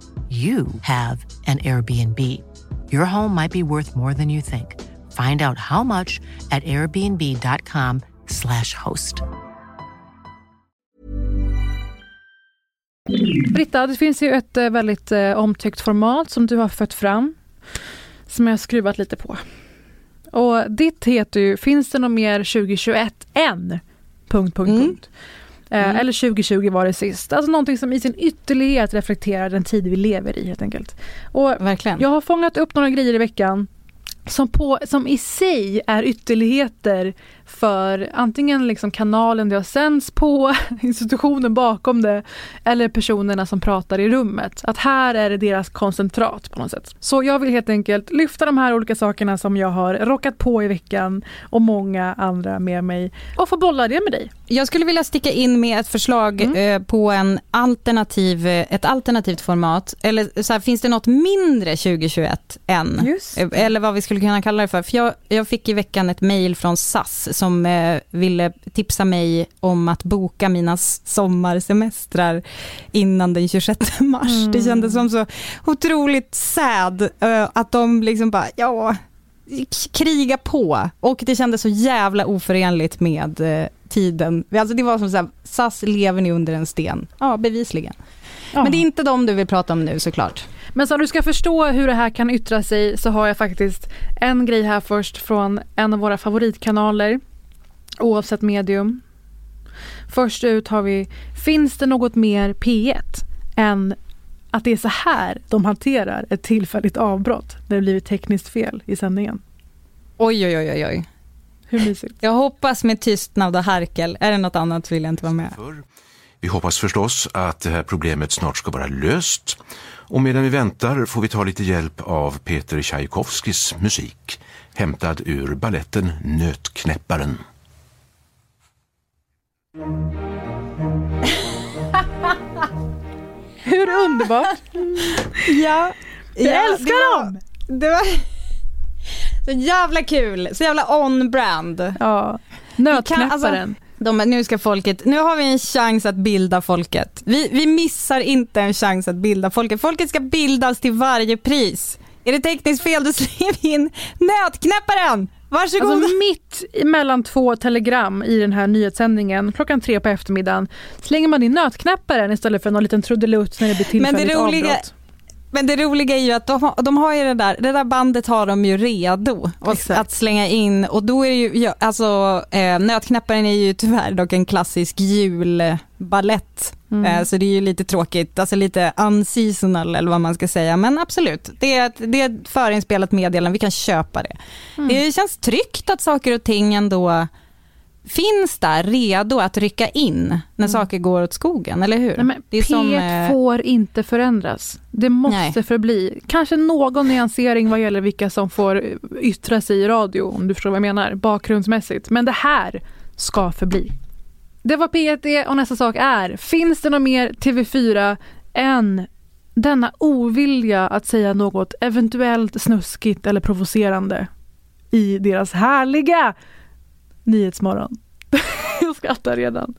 you have an Airbnb. Your home might be worth more than you think. Find out how much at airbnb.com slash host. Britta, det finns ju ett eh, väldigt eh, omtyckt format som du har fött fram, som jag har skruvat lite på. Och ditt heter ju Finns det något mer 2021 än? Punkt, punkt, mm. punkt. Eh, mm. Eller 2020 var det sist. Alltså någonting som i sin ytterlighet reflekterar den tid vi lever i helt enkelt. Och Verkligen. Jag har fångat upp några grejer i veckan som, på, som i sig är ytterligheter för antingen liksom kanalen det har sänds på, institutionen bakom det eller personerna som pratar i rummet. Att här är det deras koncentrat på något sätt. Så jag vill helt enkelt lyfta de här olika sakerna som jag har rockat på i veckan och många andra med mig och få bolla det med dig. Jag skulle vilja sticka in med ett förslag mm. eh, på en alternativ, eh, ett alternativt format. Eller så här, finns det något mindre 2021 än? Eh, eller vad vi skulle kunna kalla det för. För jag, jag fick i veckan ett mail från SAS som eh, ville tipsa mig om att boka mina sommarsemestrar innan den 26 mars. Mm. Det kändes som så otroligt sad eh, att de liksom bara, ja, kriga på. Och det kändes så jävla oförenligt med eh, tiden. Alltså det var som så här, SAS lever ni under en sten? Ja, bevisligen. Ja. Men det är inte de du vill prata om nu såklart. Men så du ska förstå hur det här kan yttra sig så har jag faktiskt en grej här först från en av våra favoritkanaler oavsett medium. Först ut har vi, finns det något mer P1 än att det är så här de hanterar ett tillfälligt avbrott när det blivit tekniskt fel i sändningen? Oj, oj, oj, oj. Hur mysigt? Jag hoppas med tystnad och harkel. Är det något annat vill jag inte vara med. Vi hoppas förstås att det här problemet snart ska vara löst. Och medan vi väntar får vi ta lite hjälp av Peter Tchaikovskis musik, hämtad ur balletten Nötknäpparen. Hur underbart? ja. Jag ja, älskar dem! Det var så jävla kul, så jävla on-brand. Ja, nötknäpparen. Alltså, de, nu ska folket, nu har vi en chans att bilda folket. Vi, vi missar inte en chans att bilda folket. Folket ska bildas till varje pris. Är det tekniskt fel, då skriv in nötknäpparen! Varsågod. Alltså mitt mellan två telegram i den här nyhetssändningen klockan tre på eftermiddagen slänger man in nötknäpparen istället för någon liten trudelutt när det blir tillfälligt Men det roliga, avbrott. Men det roliga är ju att de har, de har ju det där, det där bandet har de ju redo att slänga in och då är det ju, ja, alltså eh, Nötknäpparen är ju tyvärr dock en klassisk julballett. Mm. Eh, så det är ju lite tråkigt, alltså lite unseasonal eller vad man ska säga. Men absolut, det är det är ett förinspelat meddelande, vi kan köpa det. Mm. Det känns tryggt att saker och ting ändå finns där redo att rycka in när mm. saker går åt skogen, eller hur? Nej, det är P1 som, eh... får inte förändras. Det måste Nej. förbli. Kanske någon nyansering vad gäller vilka som får yttra sig i radio, om du förstår vad jag menar, bakgrundsmässigt. Men det här ska förbli. Det var P1 och nästa sak är, finns det något mer TV4 än denna ovilja att säga något eventuellt snuskigt eller provocerande i deras härliga Nyhetsmorgon. jag skrattar redan.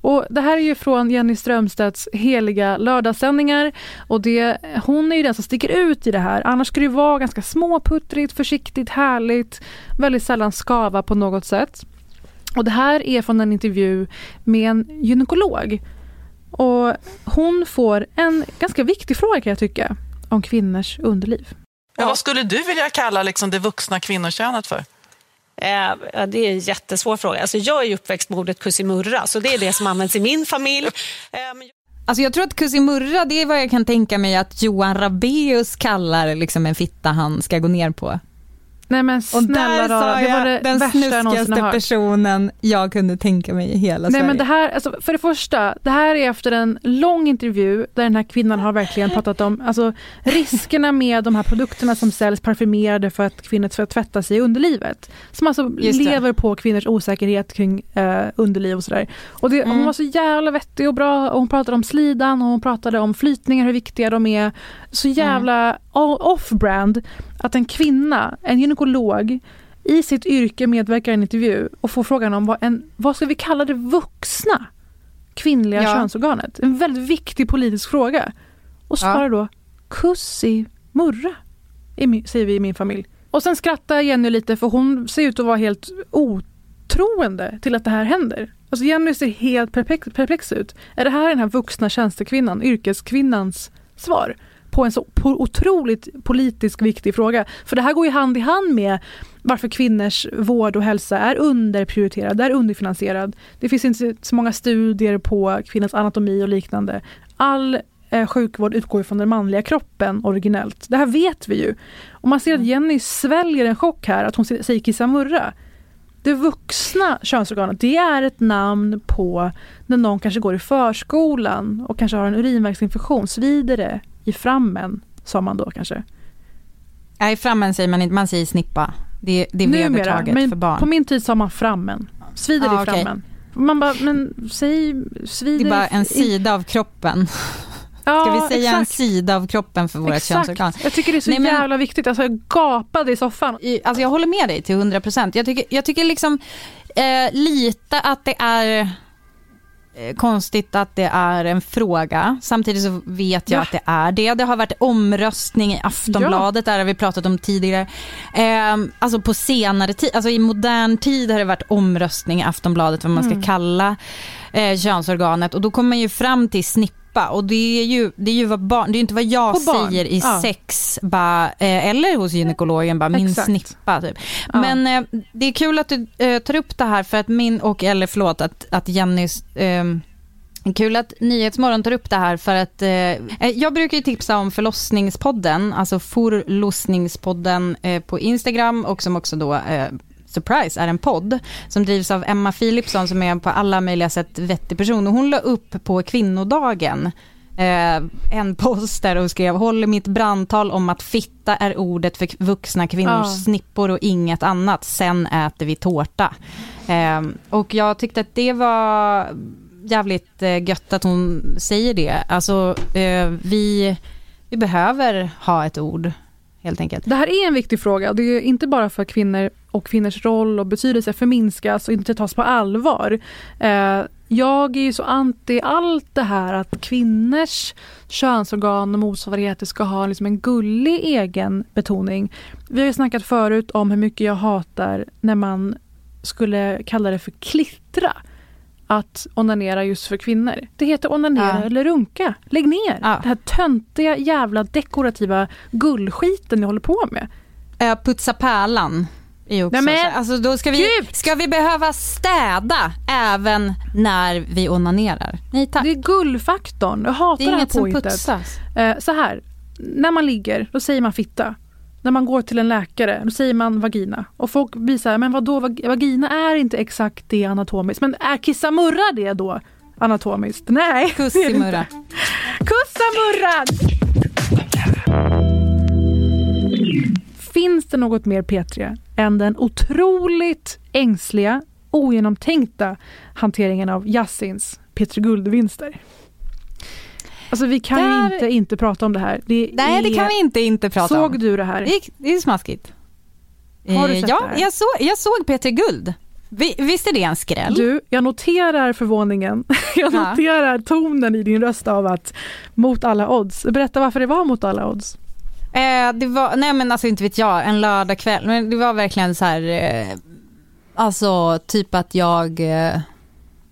Och det här är ju från Jenny Strömstedts heliga lördagssändningar och det, hon är ju den som sticker ut i det här. Annars ska det vara ganska småputtrigt, försiktigt, härligt, väldigt sällan skava på något sätt. Och det här är från en intervju med en gynekolog. Och hon får en ganska viktig fråga kan jag tycka, om kvinnors underliv. Ja, vad skulle du vilja kalla liksom det vuxna kvinnokönet för? Eh, det är en jättesvår fråga. Alltså jag är uppväxt med ordet kussimurra, så det är det som används i min familj. Eh, alltså jag tror att kussimurra, det är vad jag kan tänka mig att Johan Rabeus kallar liksom en fitta han ska gå ner på. Nej men snälla och där sa jag det var det den snuskigaste personen jag kunde tänka mig i hela Nej, Sverige. Men det här, alltså, för det första, det här är efter en lång intervju där den här kvinnan har verkligen pratat om alltså, riskerna med de här produkterna som säljs parfymerade för att kvinnor ska tvätta sig i underlivet. Som alltså lever på kvinnors osäkerhet kring eh, underliv och sådär. Och det, mm. Hon var så jävla vettig och bra och hon pratade om slidan och hon pratade om flytningar, hur viktiga de är. Så jävla mm. off-brand att en kvinna, en gynekolog, i sitt yrke medverkar i en intervju och får frågan om vad, en, vad ska vi kalla det vuxna kvinnliga ja. könsorganet? En väldigt viktig politisk fråga. Och svarar ja. då Kussimurra, i min- säger vi i min familj. Och sen skrattar Jenny lite för hon ser ut att vara helt otroende till att det här händer. Alltså Jenny ser helt perplex, perplex ut. Är det här den här vuxna tjänstekvinnan, yrkeskvinnans svar på en så otroligt politisk viktig fråga? För det här går ju hand i hand med varför kvinnors vård och hälsa är underprioriterad, är underfinansierad. Det finns inte så många studier på kvinnans anatomi och liknande. All eh, sjukvård utgår ju från den manliga kroppen originellt. Det här vet vi ju. Och man ser att Jenny sväljer en chock här, att hon säger kissamurra. Det vuxna könsorganet, det är ett namn på när någon kanske går i förskolan och kanske har en urinvägsinfektion, svider det i frammen, sa man då kanske. Nej, frammen säger man inte, man säger snippa. Det, det är Numera, vedertaget men för barn. på min tid sa man frammen. Svider det Ah, i frammen? Man bara, men säg, det svider är bara en sida av kroppen. Ja, Ska vi säga en exakt. sida av kroppen för våra könsorgan? Jag tycker det är så Nej, men- jävla viktigt. Alltså, jag gapade i soffan. I- Alltså jag håller med dig till 100 procent. Jag tycker, jag tycker liksom eh, lite att det är konstigt att det är en fråga. Samtidigt så vet jag Ja. att det är det. Det har varit omröstning i Aftonbladet, där har vi pratat om tidigare. Eh, alltså på senare tid, alltså i modern tid har det varit omröstning i Aftonbladet vad man ska Mm. kalla eh, könsorganet och då kommer man ju fram till snippa och det är ju, det är ju vad barn, det är inte vad jag säger i ja. sex bara, eh, eller hos gynekologen bara min Exakt. snippa typ. Ja. Men eh, det är kul att du eh, tar upp det här för att min, och eller förlåt att, att Jennys eh, Kul att Nyhetsmorgon tar upp det här för att eh, jag brukar ju tipsa om förlossningspodden, alltså Forlossningspodden eh, på Instagram och som också då eh, Surprise är en podd som drivs av Emma Philipsson som är på alla möjliga sätt vettig person och hon la upp på kvinnodagen eh, en post där och skrev håller mitt brandtal om att fitta är ordet för vuxna kvinnors Ja. snippor och inget annat, sen äter vi tårta. Eh, och jag tyckte att det var jävligt eh, gött att hon säger det. Alltså eh, vi, vi behöver ha ett ord helt enkelt. Det här är en viktig fråga. och Det är inte bara för kvinnor och kvinnors roll och betydelse förminskas och inte tas på allvar. Eh, jag är ju så anti allt det här att kvinnors könsorgan och motsvarigheter ska ha liksom en gullig egen betoning. Vi har ju snackat förut om hur mycket jag hatar när man skulle kalla det för klittra. Att onanera just för kvinnor. Det heter onanera Ja. eller runka. Lägg ner. Ja. Det här töntiga jävla dekorativa gullskiten ni håller på med. Eh, putsa pärlan är också Nej, men- så- alltså då ska vi, ska vi behöva städa även när vi onanerar? Nej tack. Det är gullfaktorn. Jag hatar Det det, är här inget som påhittet. putsas. Eh, så här, när man ligger, då säger man fitta. När man går till en läkare, då säger man vagina. Och folk blir så här, men vadå, vag- vagina är inte exakt det anatomiskt. Men är kissamurra det då anatomiskt? Nej, Kussimurra. inte. Kussamurra! Finns det något mer P3 än den otroligt ängsliga, ogenomtänkta hanteringen av Yassins P3 Guldvinster? Alltså vi kan ju Där- inte inte prata om det här. Det Nej det kan vi inte inte prata Såg om. du det här? Det är, det är smaskigt. Har du Eh, sett ja, det här? jag såg, jag såg Peter Guld. Vi, visst är det en skräll? Du, jag noterar förvåningen. Jag Ja. noterar tonen i din röst av att mot alla odds. Berätta varför det var mot alla odds. Eh, det var, nej men alltså inte vet jag, en lördagkväll. Men det var verkligen så här, eh, alltså typ att jag, eh,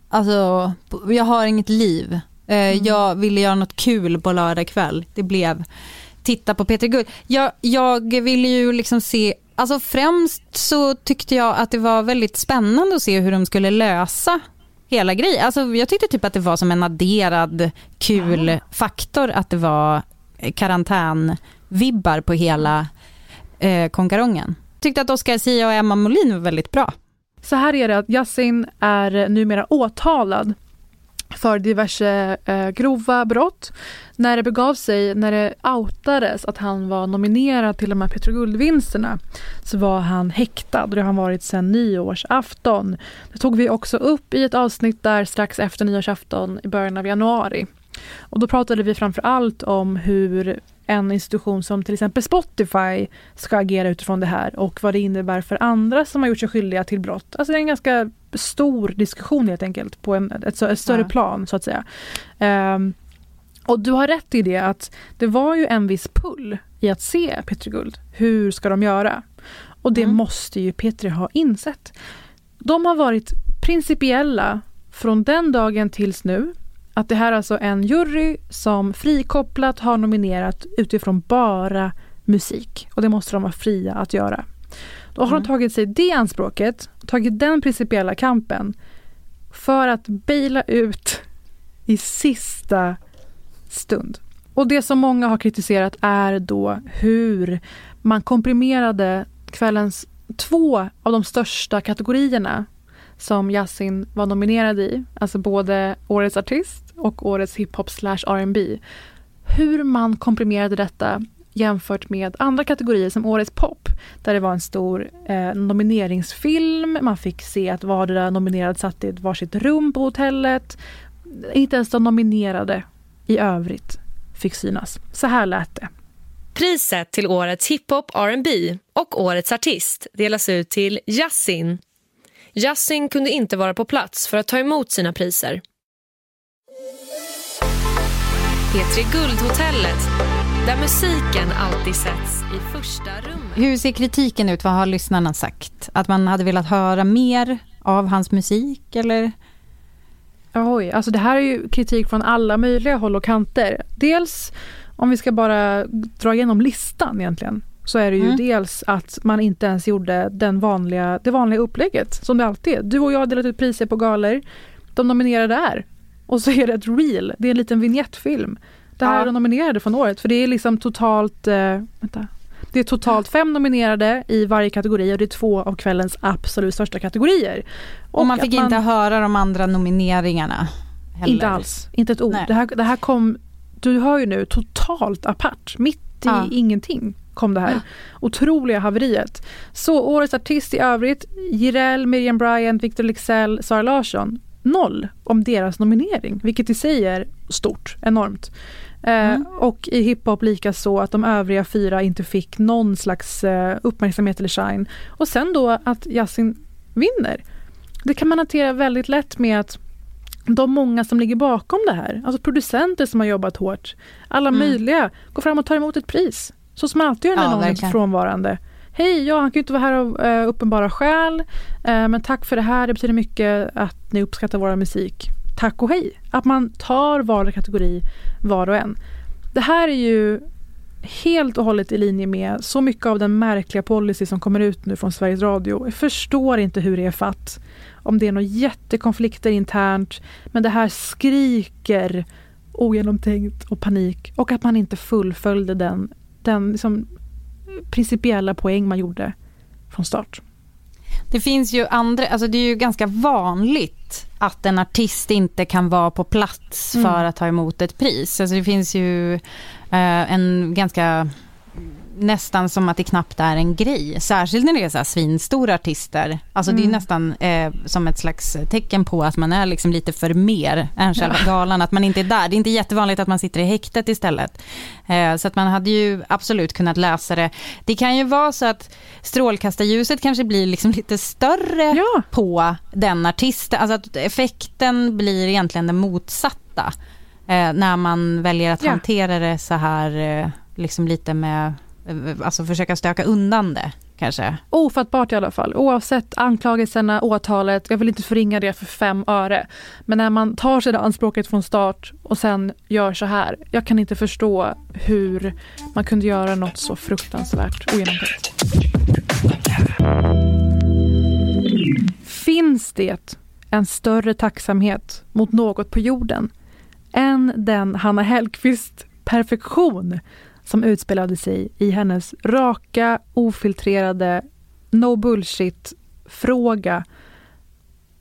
alltså jag har inget liv. Eh, Jag ville göra något kul på lördagkväll. Det blev titta på Peter Guld. Jag, jag ville ju liksom se, alltså främst så tyckte jag att det var väldigt spännande att se hur de skulle lösa hela grejen. Alltså jag tyckte typ att det var som en adderad kul faktor att det var eh, karantänvibbar på hela eh, konkarongen. Tyckte att Oscar Sia och Emma Molin var väldigt bra. Så här är det att Yasin är numera åtalad för diverse eh, grova brott. När det begav sig, när det outades att han var nominerad till de här Petro Guldvinsterna så var han häktad och det har han varit sedan nyårsafton. Det tog vi också upp i ett avsnitt där strax efter nyårsafton i början av januari. Och då pratade vi framför allt om hur en institution som till exempel Spotify ska agera utifrån det här och vad det innebär för andra som har gjort sig skyldiga till brott. Alltså det är en ganska stor diskussion helt enkelt på en, ett, ett större Ja. plan så att säga. Ehm, Och du har rätt i det att det var ju en viss pull i att se Petri Guld. Hur ska de göra? Och det mm. måste ju Petri ha insett. De har varit principiella från den dagen tills nu. Att det här är alltså en jury som frikopplat har nominerat utifrån bara musik. Och det måste de vara fria att göra. Då har mm. de tagit sig det anspråket, tagit den principiella kampen för att baila ut i sista stund. Och det som många har kritiserat är då hur man komprimerade kvällens två av de största kategorierna som Yasin var nominerad i, alltså både Årets artist och Årets hiphop slash R&B. Hur man komprimerade detta jämfört med andra kategorier som Årets pop, där det var en stor eh, nomineringsfilm, man fick se att vardera nominerad satt i ett varsitt rum på hotellet. Inte ens de nominerade i övrigt fick synas. Så här lät det. Priset till årets hiphop, R&B och årets artist delas ut till Yasin. Yasin kunde inte vara på plats för att ta emot sina priser. P3 Guldhotellet, där musiken alltid sätts i första rummet. Hur ser kritiken ut? Vad har lyssnarna sagt? Att man hade velat höra mer av hans musik eller? Oj, alltså det här är ju kritik från alla möjliga håll och kanter. Dels om vi ska bara dra igenom listan egentligen så är det ju mm. dels att man inte ens gjorde den vanliga, det vanliga upplägget som det alltid är. Du och jag har delat ut priser på galor. De nominerade är. Och så är det ett reel, det är en liten vignettfilm. Det här ja. är de nominerade från året för det är liksom totalt, eh, vänta. Det är totalt fem nominerade i varje kategori och det är två av kvällens absolut största kategorier. Och, och man fick man, inte höra de andra nomineringarna? Heller. Inte alls, inte ett ord. Det här, det här kom, du hör ju nu, totalt apart, mitt i ja. ingenting kom det här ja. otroliga haveriet. Så årets artist i övrigt, Jireel, Miriam Bryant, Victor Lexell, Sara Larsson. Noll om deras nominering, vilket i sig är stort, enormt. Mm. Eh, och i hiphop lika så att de övriga fyra inte fick någon slags eh, uppmärksamhet eller shine. Och sen då att Yasin vinner. Det kan man hantera väldigt lätt med att de många som ligger bakom det här, alltså producenter som har jobbat hårt, alla mm. möjliga, går fram och tar emot ett pris. Så som man alltid gör när ja, någon är frånvarande. Hej, ja han kan ju inte vara här av uh, uppenbara skäl, uh, men tack för det här, det betyder mycket att ni uppskattar vår musik. Tack och hej! Att man tar var kategori var och en. Det här är ju helt och hållet i linje med så mycket av den märkliga policy som kommer ut nu från Sveriges Radio. Jag förstår inte hur det är fatt. Om det är några jättekonflikter internt, men det här skriker ogenomtänkt och panik och att man inte fullföljde den den liksom, principiella poäng man gjorde från start. Det finns ju andra, alltså det är ju ganska vanligt att en artist inte kan vara på plats för mm. att ta emot ett pris. Alltså det finns ju eh, en ganska nästan som att det knappt är en grej. Särskilt när det är så här svinstora artister. Alltså mm. det är mm. nästan eh, som ett slags tecken på att man är liksom lite för mer än själva ja. galan. Att man inte är där. Det är inte jättevanligt att man sitter i häktet istället. Eh, så att man hade ju absolut kunnat läsa det. Det kan ju vara så att strålkastarljuset kanske blir liksom lite större ja. på den artisten. Alltså att effekten blir egentligen den motsatta. Eh, när man väljer att ja. hantera det så här, eh, liksom lite med Eh, alltså försöka stöka undan det kanske? Ofattbart i alla fall, oavsett anklagelserna, åtalet, jag vill inte förringa det för fem öre. Men när man tar sig det anspråket från start och sen gör så här, jag kan inte förstå hur man kunde göra något så fruktansvärt ogenomtänkt. Finns det en större tacksamhet mot något på jorden än den Hanna Hellquist perfektion som utspelade sig i hennes raka, ofiltrerade, no bullshit-fråga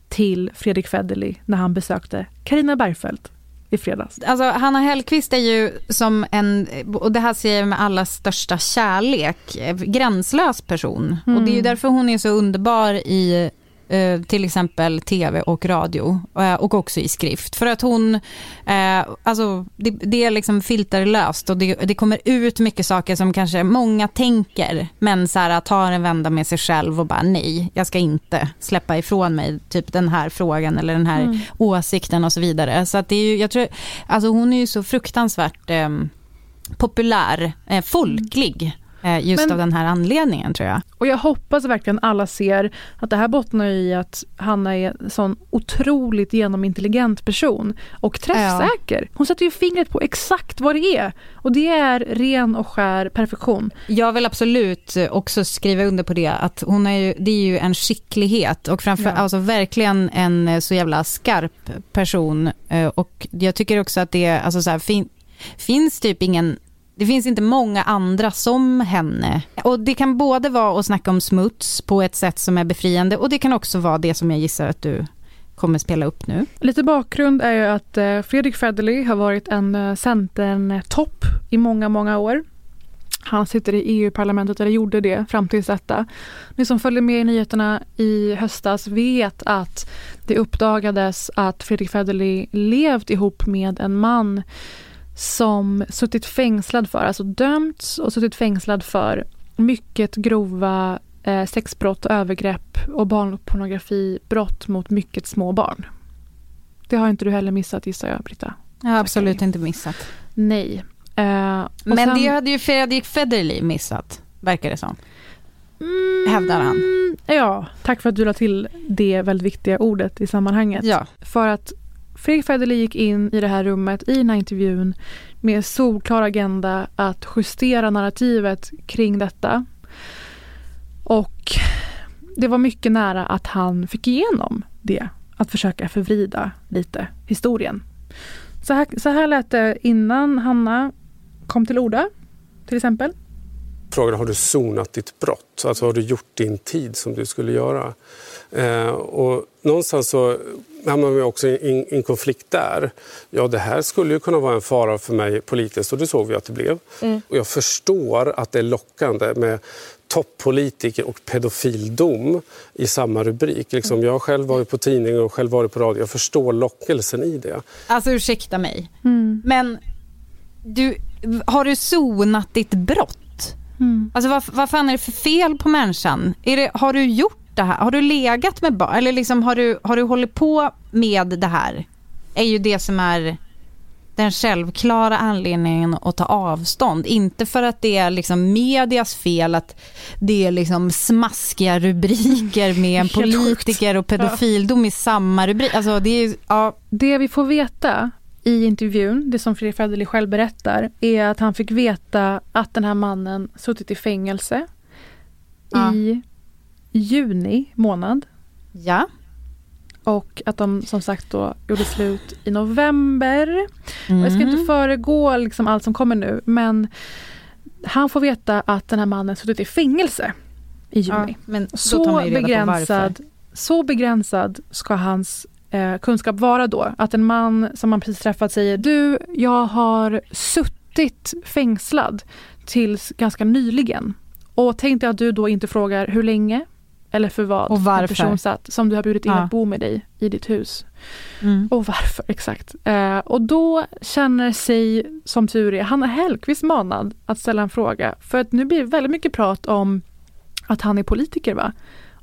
till Fredrik Federley när han besökte Karina Bergfeldt i fredags. Alltså Hanna Hellquist är ju som en, och det här säger jag med alla största kärlek, gränslös person. Mm. Och det är ju mm. därför hon är så underbar i eh, till exempel tv och radio eh, och också i skrift. För att hon, eh, alltså det, det är liksom filterlöst och det, det, kommer ut mycket saker som kanske många tänker men så här, tar en vända med sig själv och bara nej, jag ska inte släppa ifrån mig typ den här frågan eller den här mm. åsikten och så vidare. Så att det är ju, jag tror, alltså hon är ju så fruktansvärt eh, populär, eh, folklig Eh, just Men, av den här anledningen tror jag. Och jag hoppas verkligen alla ser att det här bottnar i att Hanna är en sån otroligt genomintelligent person och träffsäker. Ja. Hon sätter ju fingret på exakt vad det är och det är ren och skär perfektion. Jag vill absolut också skriva under på det att hon är ju, det är ju en skicklighet och framför ja. alltså verkligen en så jävla skarp person eh, och jag tycker också att det alltså så här, fin, finns typ ingen det finns inte många andra som henne. Och det kan både vara att snacka om smuts på ett sätt som är befriande och det kan också vara det som jag gissar att du kommer spela upp nu. Lite bakgrund är ju att eh, Fredrik Federley har varit en eh, Centern-topp i många, många år. Han sitter i EU-parlamentet, eller gjorde det fram tills detta. Ni som följer med i nyheterna i höstas vet att det uppdagades att Fredrik Federley levt ihop med en man som suttit fängslad för, alltså dömts och suttit fängslad för mycket grova eh, sexbrott, övergrepp och barnpornografibrott mot mycket små barn. Det har inte du heller missat gissar jag, Britta? Jag har absolut inte missat. Nej. Eh, Men sen, det hade ju Fredrik Federley missat, verkar det som. Mm, Hävdar han. Ja, tack för att du la till det väldigt viktiga ordet i sammanhanget. Ja. För att Fredrik Federley gick in i det här rummet i den här intervjun med solklar agenda att justera narrativet kring detta. Och det var mycket nära att han fick igenom det, att försöka förvrida lite historien. Så här, så här lät det innan Hanna kom till orda, till exempel. Frågan har du sonat ditt brott? Alltså har du gjort din tid som du skulle göra? Eh, och någonstans så hamnar vi också i en konflikt där. Ja, det här skulle ju kunna vara en fara för mig politiskt och det såg vi att det blev. Mm. Och jag förstår att det är lockande med toppolitiker och pedofildom i samma rubrik. Liksom, jag har själv varit på tidning och själv varit på radio. Jag förstår lockelsen i det. Alltså ursäkta mig, mm. men du, har du sonat ditt brott? Mm. Alltså vad, vad fan är det för fel på människan? Är det, har du gjort det här? Har du legat med barn? Eller liksom har du, har du hållit på med det här? Är ju det som är den självklara anledningen att ta avstånd. Inte för att det är liksom medias fel att det är liksom smaskiga rubriker med en politiker och pedofildom i samma rubrik. Alltså det, är, ja. det vi får veta i intervjun, det som Fredrik Federley själv berättar, är att han fick veta att den här mannen suttit i fängelse ja. i juni månad. Ja. Och att de som sagt då gjorde slut i november. Mm. jag ska inte mm. föregå liksom allt som kommer nu men han får veta att den här mannen suttit i fängelse i juni. Ja, men så, begränsad, så begränsad ska hans eh, kunskap vara då. Att en man som man precis träffat säger du, jag har suttit fängslad tills ganska nyligen. Och tänk dig att du då inte frågar hur länge, eller för vad och varför. en person satt, som du har bjudit in ja. att bo med dig i ditt hus. Mm. Och varför, exakt. Eh, och då känner sig, som tur är, Hanna Hellquist manad att ställa en fråga. För att nu blir det väldigt mycket prat om att han är politiker va?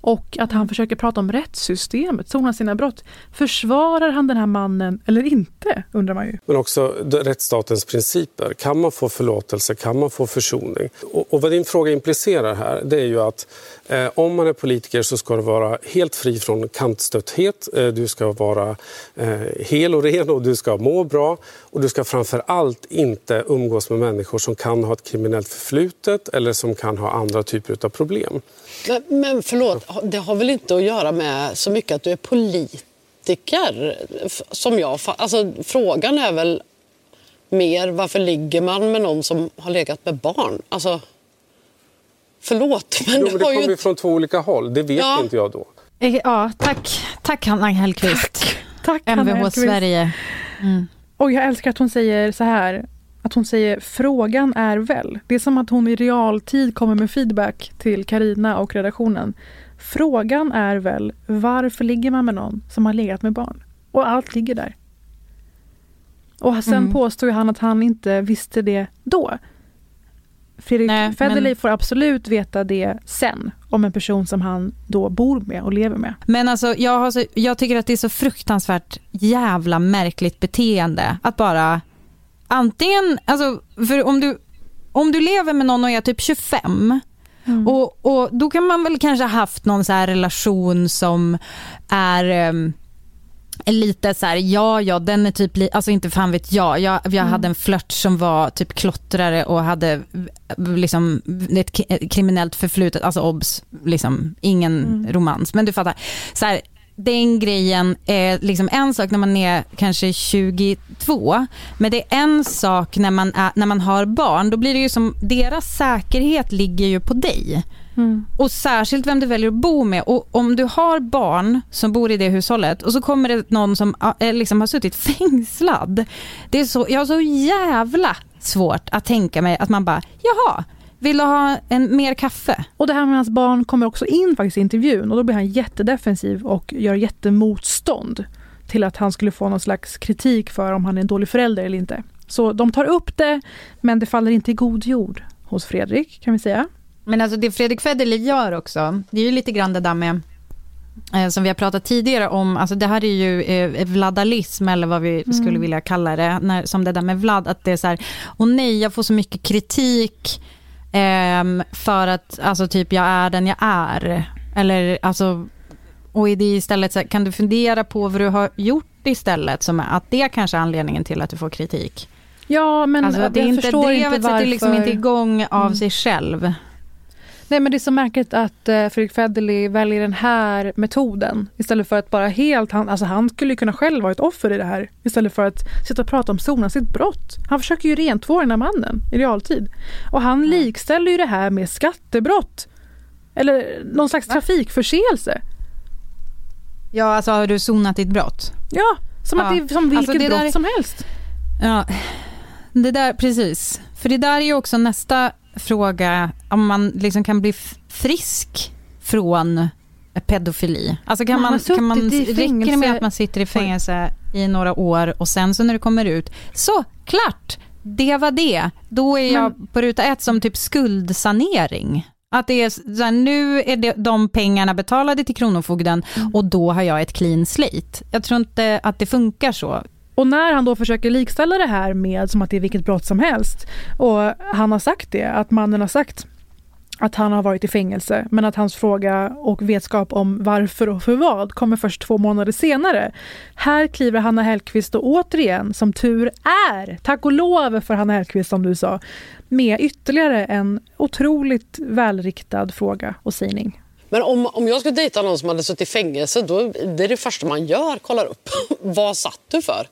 Och att han försöker prata om rättssystemet, sona sina brott. Försvarar han den här mannen eller inte, undrar man ju. Men också rättsstatens principer. Kan man få förlåtelse? Kan man få försoning? Och, och vad din fråga implicerar här, det är ju att eh, om man är politiker så ska du vara helt fri från kantstötthet. Eh, du ska vara eh, hel och ren och du ska må bra. Och du ska framför allt inte umgås med människor som kan ha ett kriminellt förflutet eller som kan ha andra typer av problem. Men, men förlåt, det har väl inte att göra med så mycket att du är politiker? Som jag, alltså, frågan är väl mer varför ligger man med någon som har legat med barn? Alltså, förlåt, men, jo, men det, kommer ju inte... från två olika håll. Det vet ja. inte jag då. Eh, ja, tack. Tack Hanna Hellquist. Tack, tack Mvh Hanna Hellquist. Sverige. Mm. Och jag älskar att hon säger så här att hon säger frågan är väl. Det är som att hon i realtid kommer med feedback till Karina och redaktionen. Frågan är väl varför ligger man med någon som har legat med barn? Och allt ligger där. Och sen Mm. påstår han att han inte visste det då. Fredrik Nej, Federley men- får absolut veta det sen om en person som han då bor med och lever med. Men alltså, jag, så, jag tycker att det är så fruktansvärt jävla märkligt beteende att bara antingen, alltså, för om du, om du lever med någon och är typ 25 och, och då kan man väl kanske ha haft någon så relation som är ehm, lite så här, ja ja den är typ, li- alltså inte fan vet jag, jag, jag hade en flört som var typ klottrare och hade liksom ett kriminellt förflutet, alltså obs, liksom ingen romans, men du fattar. Så här, den grejen är liksom en sak när man är kanske 22, men det är en sak när man, är, när man har barn, då blir det ju som, deras säkerhet ligger ju på dig. Och särskilt vem du väljer att bo med. Och om du har barn som bor i det hushållet och så kommer det någon som eh, liksom har suttit fängslad. Det är så, jag har så jävla svårt att tänka mig att man bara, jaha, vill du ha en, mer kaffe? Och det här med hans barn kommer också in faktiskt i intervjun och då blir han jättedefensiv och gör jättemotstånd till att han skulle få någon slags kritik för om han är en dålig förälder eller inte. Så de tar upp det, men det faller inte i god jord hos Fredrik kan vi säga. Men alltså det Fredrik Federley gör också, det är ju lite grann det där med eh, som vi har pratat tidigare om, alltså det här är ju eh, vladalism eller vad vi skulle vilja kalla det, när, som det där med Vlad, att det är så här, och nej jag får så mycket kritik ehm, för att alltså typ jag är den jag är. Eller alltså, och är det istället så kan du fundera på vad du har gjort istället, som är, att det kanske är anledningen till att du får kritik? Ja, men alltså, det är jag inte, förstår drevet inte varför... sätter liksom inte igång av Mm. sig själv. Nej, men det är så märkligt att eh, Fredrik Federley väljer den här metoden istället för att bara helt, han, alltså han skulle ju kunna själv vara ett offer i det här istället för att sitta och prata om sona sitt brott. Han försöker ju rentvå den här mannen i realtid. Och han likställer ju det här med skattebrott. Eller någon slags trafikförseelse. Ja, alltså har du sonat ditt brott? Ja, som att Ja. det är som vilket Alltså, det brott där- som helst. Ja, det där, precis. För det där är ju också nästa fråga, om man liksom kan bli frisk från pedofili. Alltså kan Man man, kan man, räcker det med att man sitter i fängelse i några år och sen så när det kommer ut, så klart, det var det. Då är jag på ruta ett som typ skuldsanering. Att det är så här, nu är det, de pengarna betalade till Kronofogden och då har jag ett clean slate. Jag tror inte att det funkar så. Och när han då försöker likställa det här med som att det är vilket brott som helst och han har sagt det, att mannen har sagt att han har varit i fängelse men att hans fråga och vetskap om varför och för vad kommer först två månader senare. Här kliver Hanna Hellquist då återigen, som tur är, tack och lov för Hanna Hellquist som du sa, med ytterligare en otroligt välriktad fråga och sägning. Men om, om jag skulle dejta någon som hade suttit i fängelse, då det är det första man gör, kollar upp. Vad satt du för?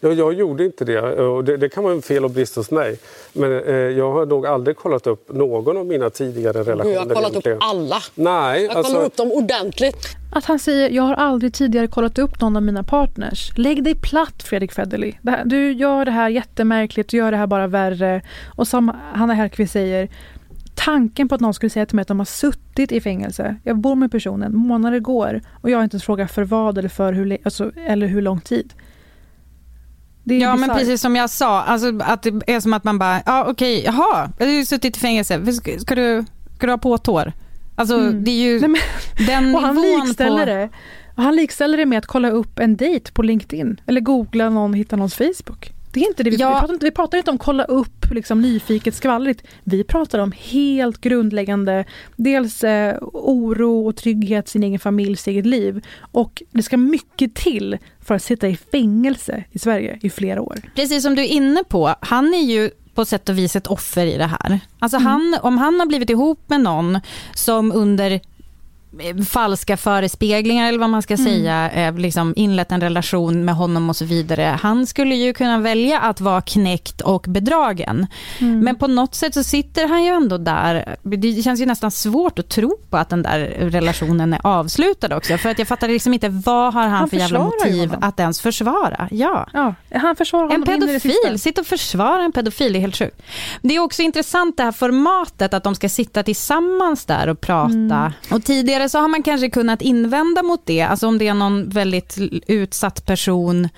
Ja, jag gjorde inte det och det, det kan vara en fel och brist hos mig. Men eh, jag har nog aldrig kollat upp någon av mina tidigare relationer. Jag har kollat egentligen. upp alla. Nej, Jag kollar alltså, upp dem ordentligt. Att han säger jag har aldrig tidigare kollat upp någon av mina partners. Lägg dig platt Fredrik Federley. Här, du gör det här jättemärkligt, du gör det här bara värre. Och som Hanna Hellquist säger, tanken på att någon skulle säga till mig att de har suttit i fängelse. Jag bor med personen, månader går och jag har inte ens frågat för vad eller för hur, alltså, eller hur lång tid. Ja men bisarrt. precis som jag sa, alltså, att det är som att man bara, ja okej, jaha, jag har ju suttit i fängelse, ska, ska, du, ska du ha påtår? Alltså Mm. det är ju Nej, men- den Och han likställer, på... det, och han likställer det med att kolla upp en dejt på LinkedIn eller googla någon, hitta någons Facebook. Det är inte det. Vi, Ja. vi, pratar, inte, vi pratar inte om kolla upp liksom, nyfiket skvallrigt. Vi pratar om helt grundläggande, dels eh, oro och trygghet, sin egen familj, sitt eget liv. Och det ska mycket till för att sitta i fängelse i Sverige i flera år. Precis som du är inne på, han är ju på sätt och vis ett offer i det här. Alltså han, om han har blivit ihop med någon som under falska förespeglingar eller vad man ska säga, eh, liksom inlett en relation med honom och så vidare. Han skulle ju kunna välja att vara knäckt och bedragen. Men på något sätt så sitter han ju ändå där. Det känns ju nästan svårt att tro på att den där relationen är avslutad också. För att jag fattar liksom inte, vad har han, Han för jävla motiv att ens försvara? Ja. Ja, han försvarar En honom sista. pedofil, sitta och försvara en pedofil, det är helt sjukt. Det är också intressant det här formatet att de ska sitta tillsammans där och prata. Mm. Och tidigare tidigare så har man kanske kunnat invända mot det, alltså om det är någon väldigt utsatt person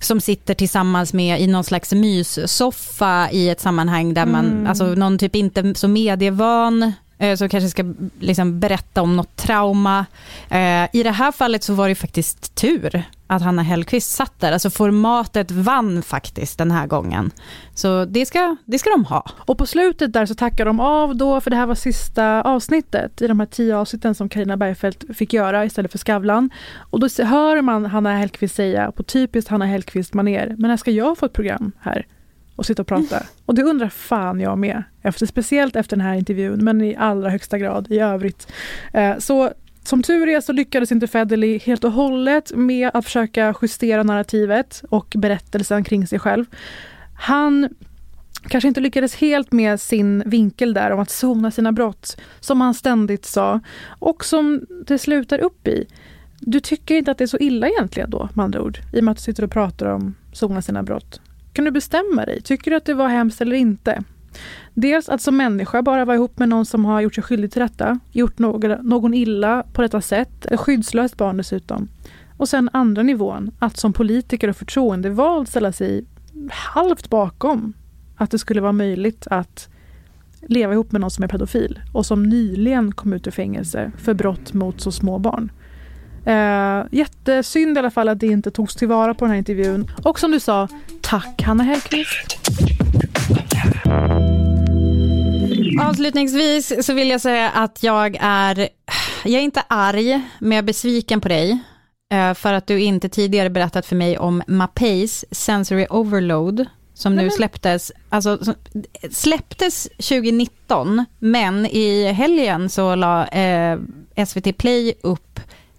som sitter tillsammans med i någon slags myssoffa i ett sammanhang där man, Mm. alltså någon typ inte så medievan eh, som kanske ska liksom berätta om något trauma. Eh, I det här fallet så var det faktiskt tur att Hanna Hellquist satt där. Alltså formatet vann faktiskt den här gången. Så det ska, det ska de ha. Och på slutet där så tackar de av då, för det här var sista avsnittet i de här tio avsnitten som Karina Bergfeldt fick göra istället för Skavlan. Och då hör man Hanna Hellquist säga på typiskt Hanna Hellquist maner men när ska jag få ett program här och sitta och prata? Och det undrar fan jag med, efter, speciellt efter den här intervjun, men i allra högsta grad i övrigt. Eh, så som tur är så lyckades inte Federley helt och hållet med att försöka justera narrativet och berättelsen kring sig själv. Han kanske inte lyckades helt med sin vinkel där om att sona sina brott, som han ständigt sa, och som det slutar upp i. Du tycker inte att det är så illa egentligen då, med andra ord, i och med att du sitter och pratar om sona sina brott. Kan du bestämma dig? Tycker du att det var hemskt eller inte? Dels att som människa bara vara ihop med någon som har gjort sig skyldig till detta, gjort någon, någon illa på detta sätt, ett skyddslöst barn dessutom. Och sen andra nivån, att som politiker och förtroendevald ställa sig halvt bakom att det skulle vara möjligt att leva ihop med någon som är pedofil och som nyligen kom ut ur fängelse för brott mot så små barn. Eh, jättesynd i alla fall att det inte togs tillvara på den här intervjun. Och som du sa, tack Hanna Hellquist. Avslutningsvis så vill jag säga att jag är, jag är inte arg, men jag är besviken på dig. eh, För att du inte tidigare berättat för mig om Mapays Sensory Overload, som nu släpptes, alltså släpptes 2019, men i helgen så la eh, SVT Play upp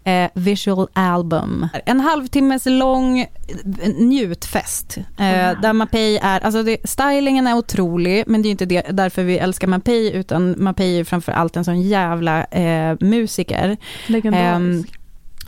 eh, Visual Album. En halvtimmes lång njutfest. Eh, där Mapei är, alltså det, stylingen är otrolig, men det är inte det, därför vi älskar Mapei, utan Mapei är framför allt en sån jävla eh, musiker. Legendarisk.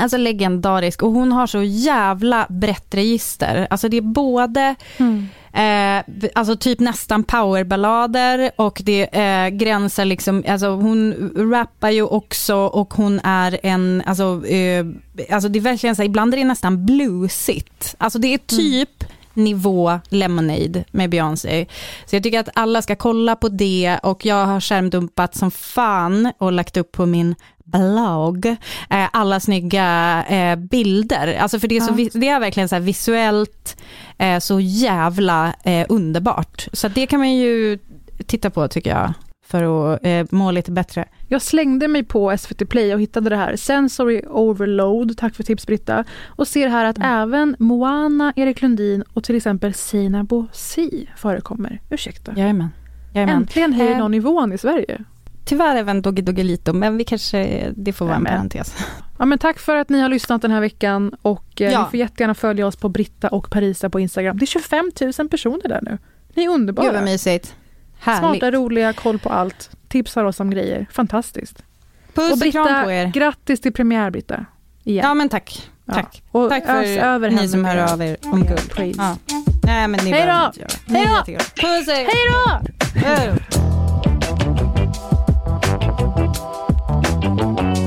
Alltså legendarisk och hon har så jävla brett register. Alltså det är både Mm. Eh, alltså typ nästan powerballader och det eh, gränsar liksom, alltså hon rappar ju också och hon är en, alltså, eh, alltså det är verkligen så här, ibland är det nästan bluesigt. Alltså det är typ nivå Lemonade med Beyoncé. Så jag tycker att alla ska kolla på det och jag har skärmdumpat som fan och lagt upp på min blogg eh, alla snygga eh, bilder. Alltså för det är, så, Ja. det är verkligen så visuellt eh, så jävla underbart. Så det kan man ju titta på tycker jag för att eh, må lite bättre. Jag slängde mig på SVT Play och hittade det här. Sensory Overload, tack för tips Britta. Och ser här att även Moana, Erik Lundin och till exempel Sina Bosi förekommer. Ursäkta. Jajamän. Jajamän. Äntligen höjer någon nivån i Sverige. Tyvärr även Doggy Doggelito, men vi kanske, det får vara en parentes. Ja, men tack för att ni har lyssnat den här veckan och eh, Ja. ni får jättegärna följa oss på Britta och Parisa på Instagram. Det är 25 000 personer där nu. Ni är underbara. Gud vad mysigt. Härligt. Smarta, roliga, koll på allt. Tipsar oss om grejer. Fantastiskt. Puss och och kram Britta, på er. grattis till premiär Britta. Igen. Ja men tack. Ja. Tack. Och Tack för över ni som hör av er om guld. Ja. Nej men ni Hej då! Hej då! Puss! Hej då! Thank you.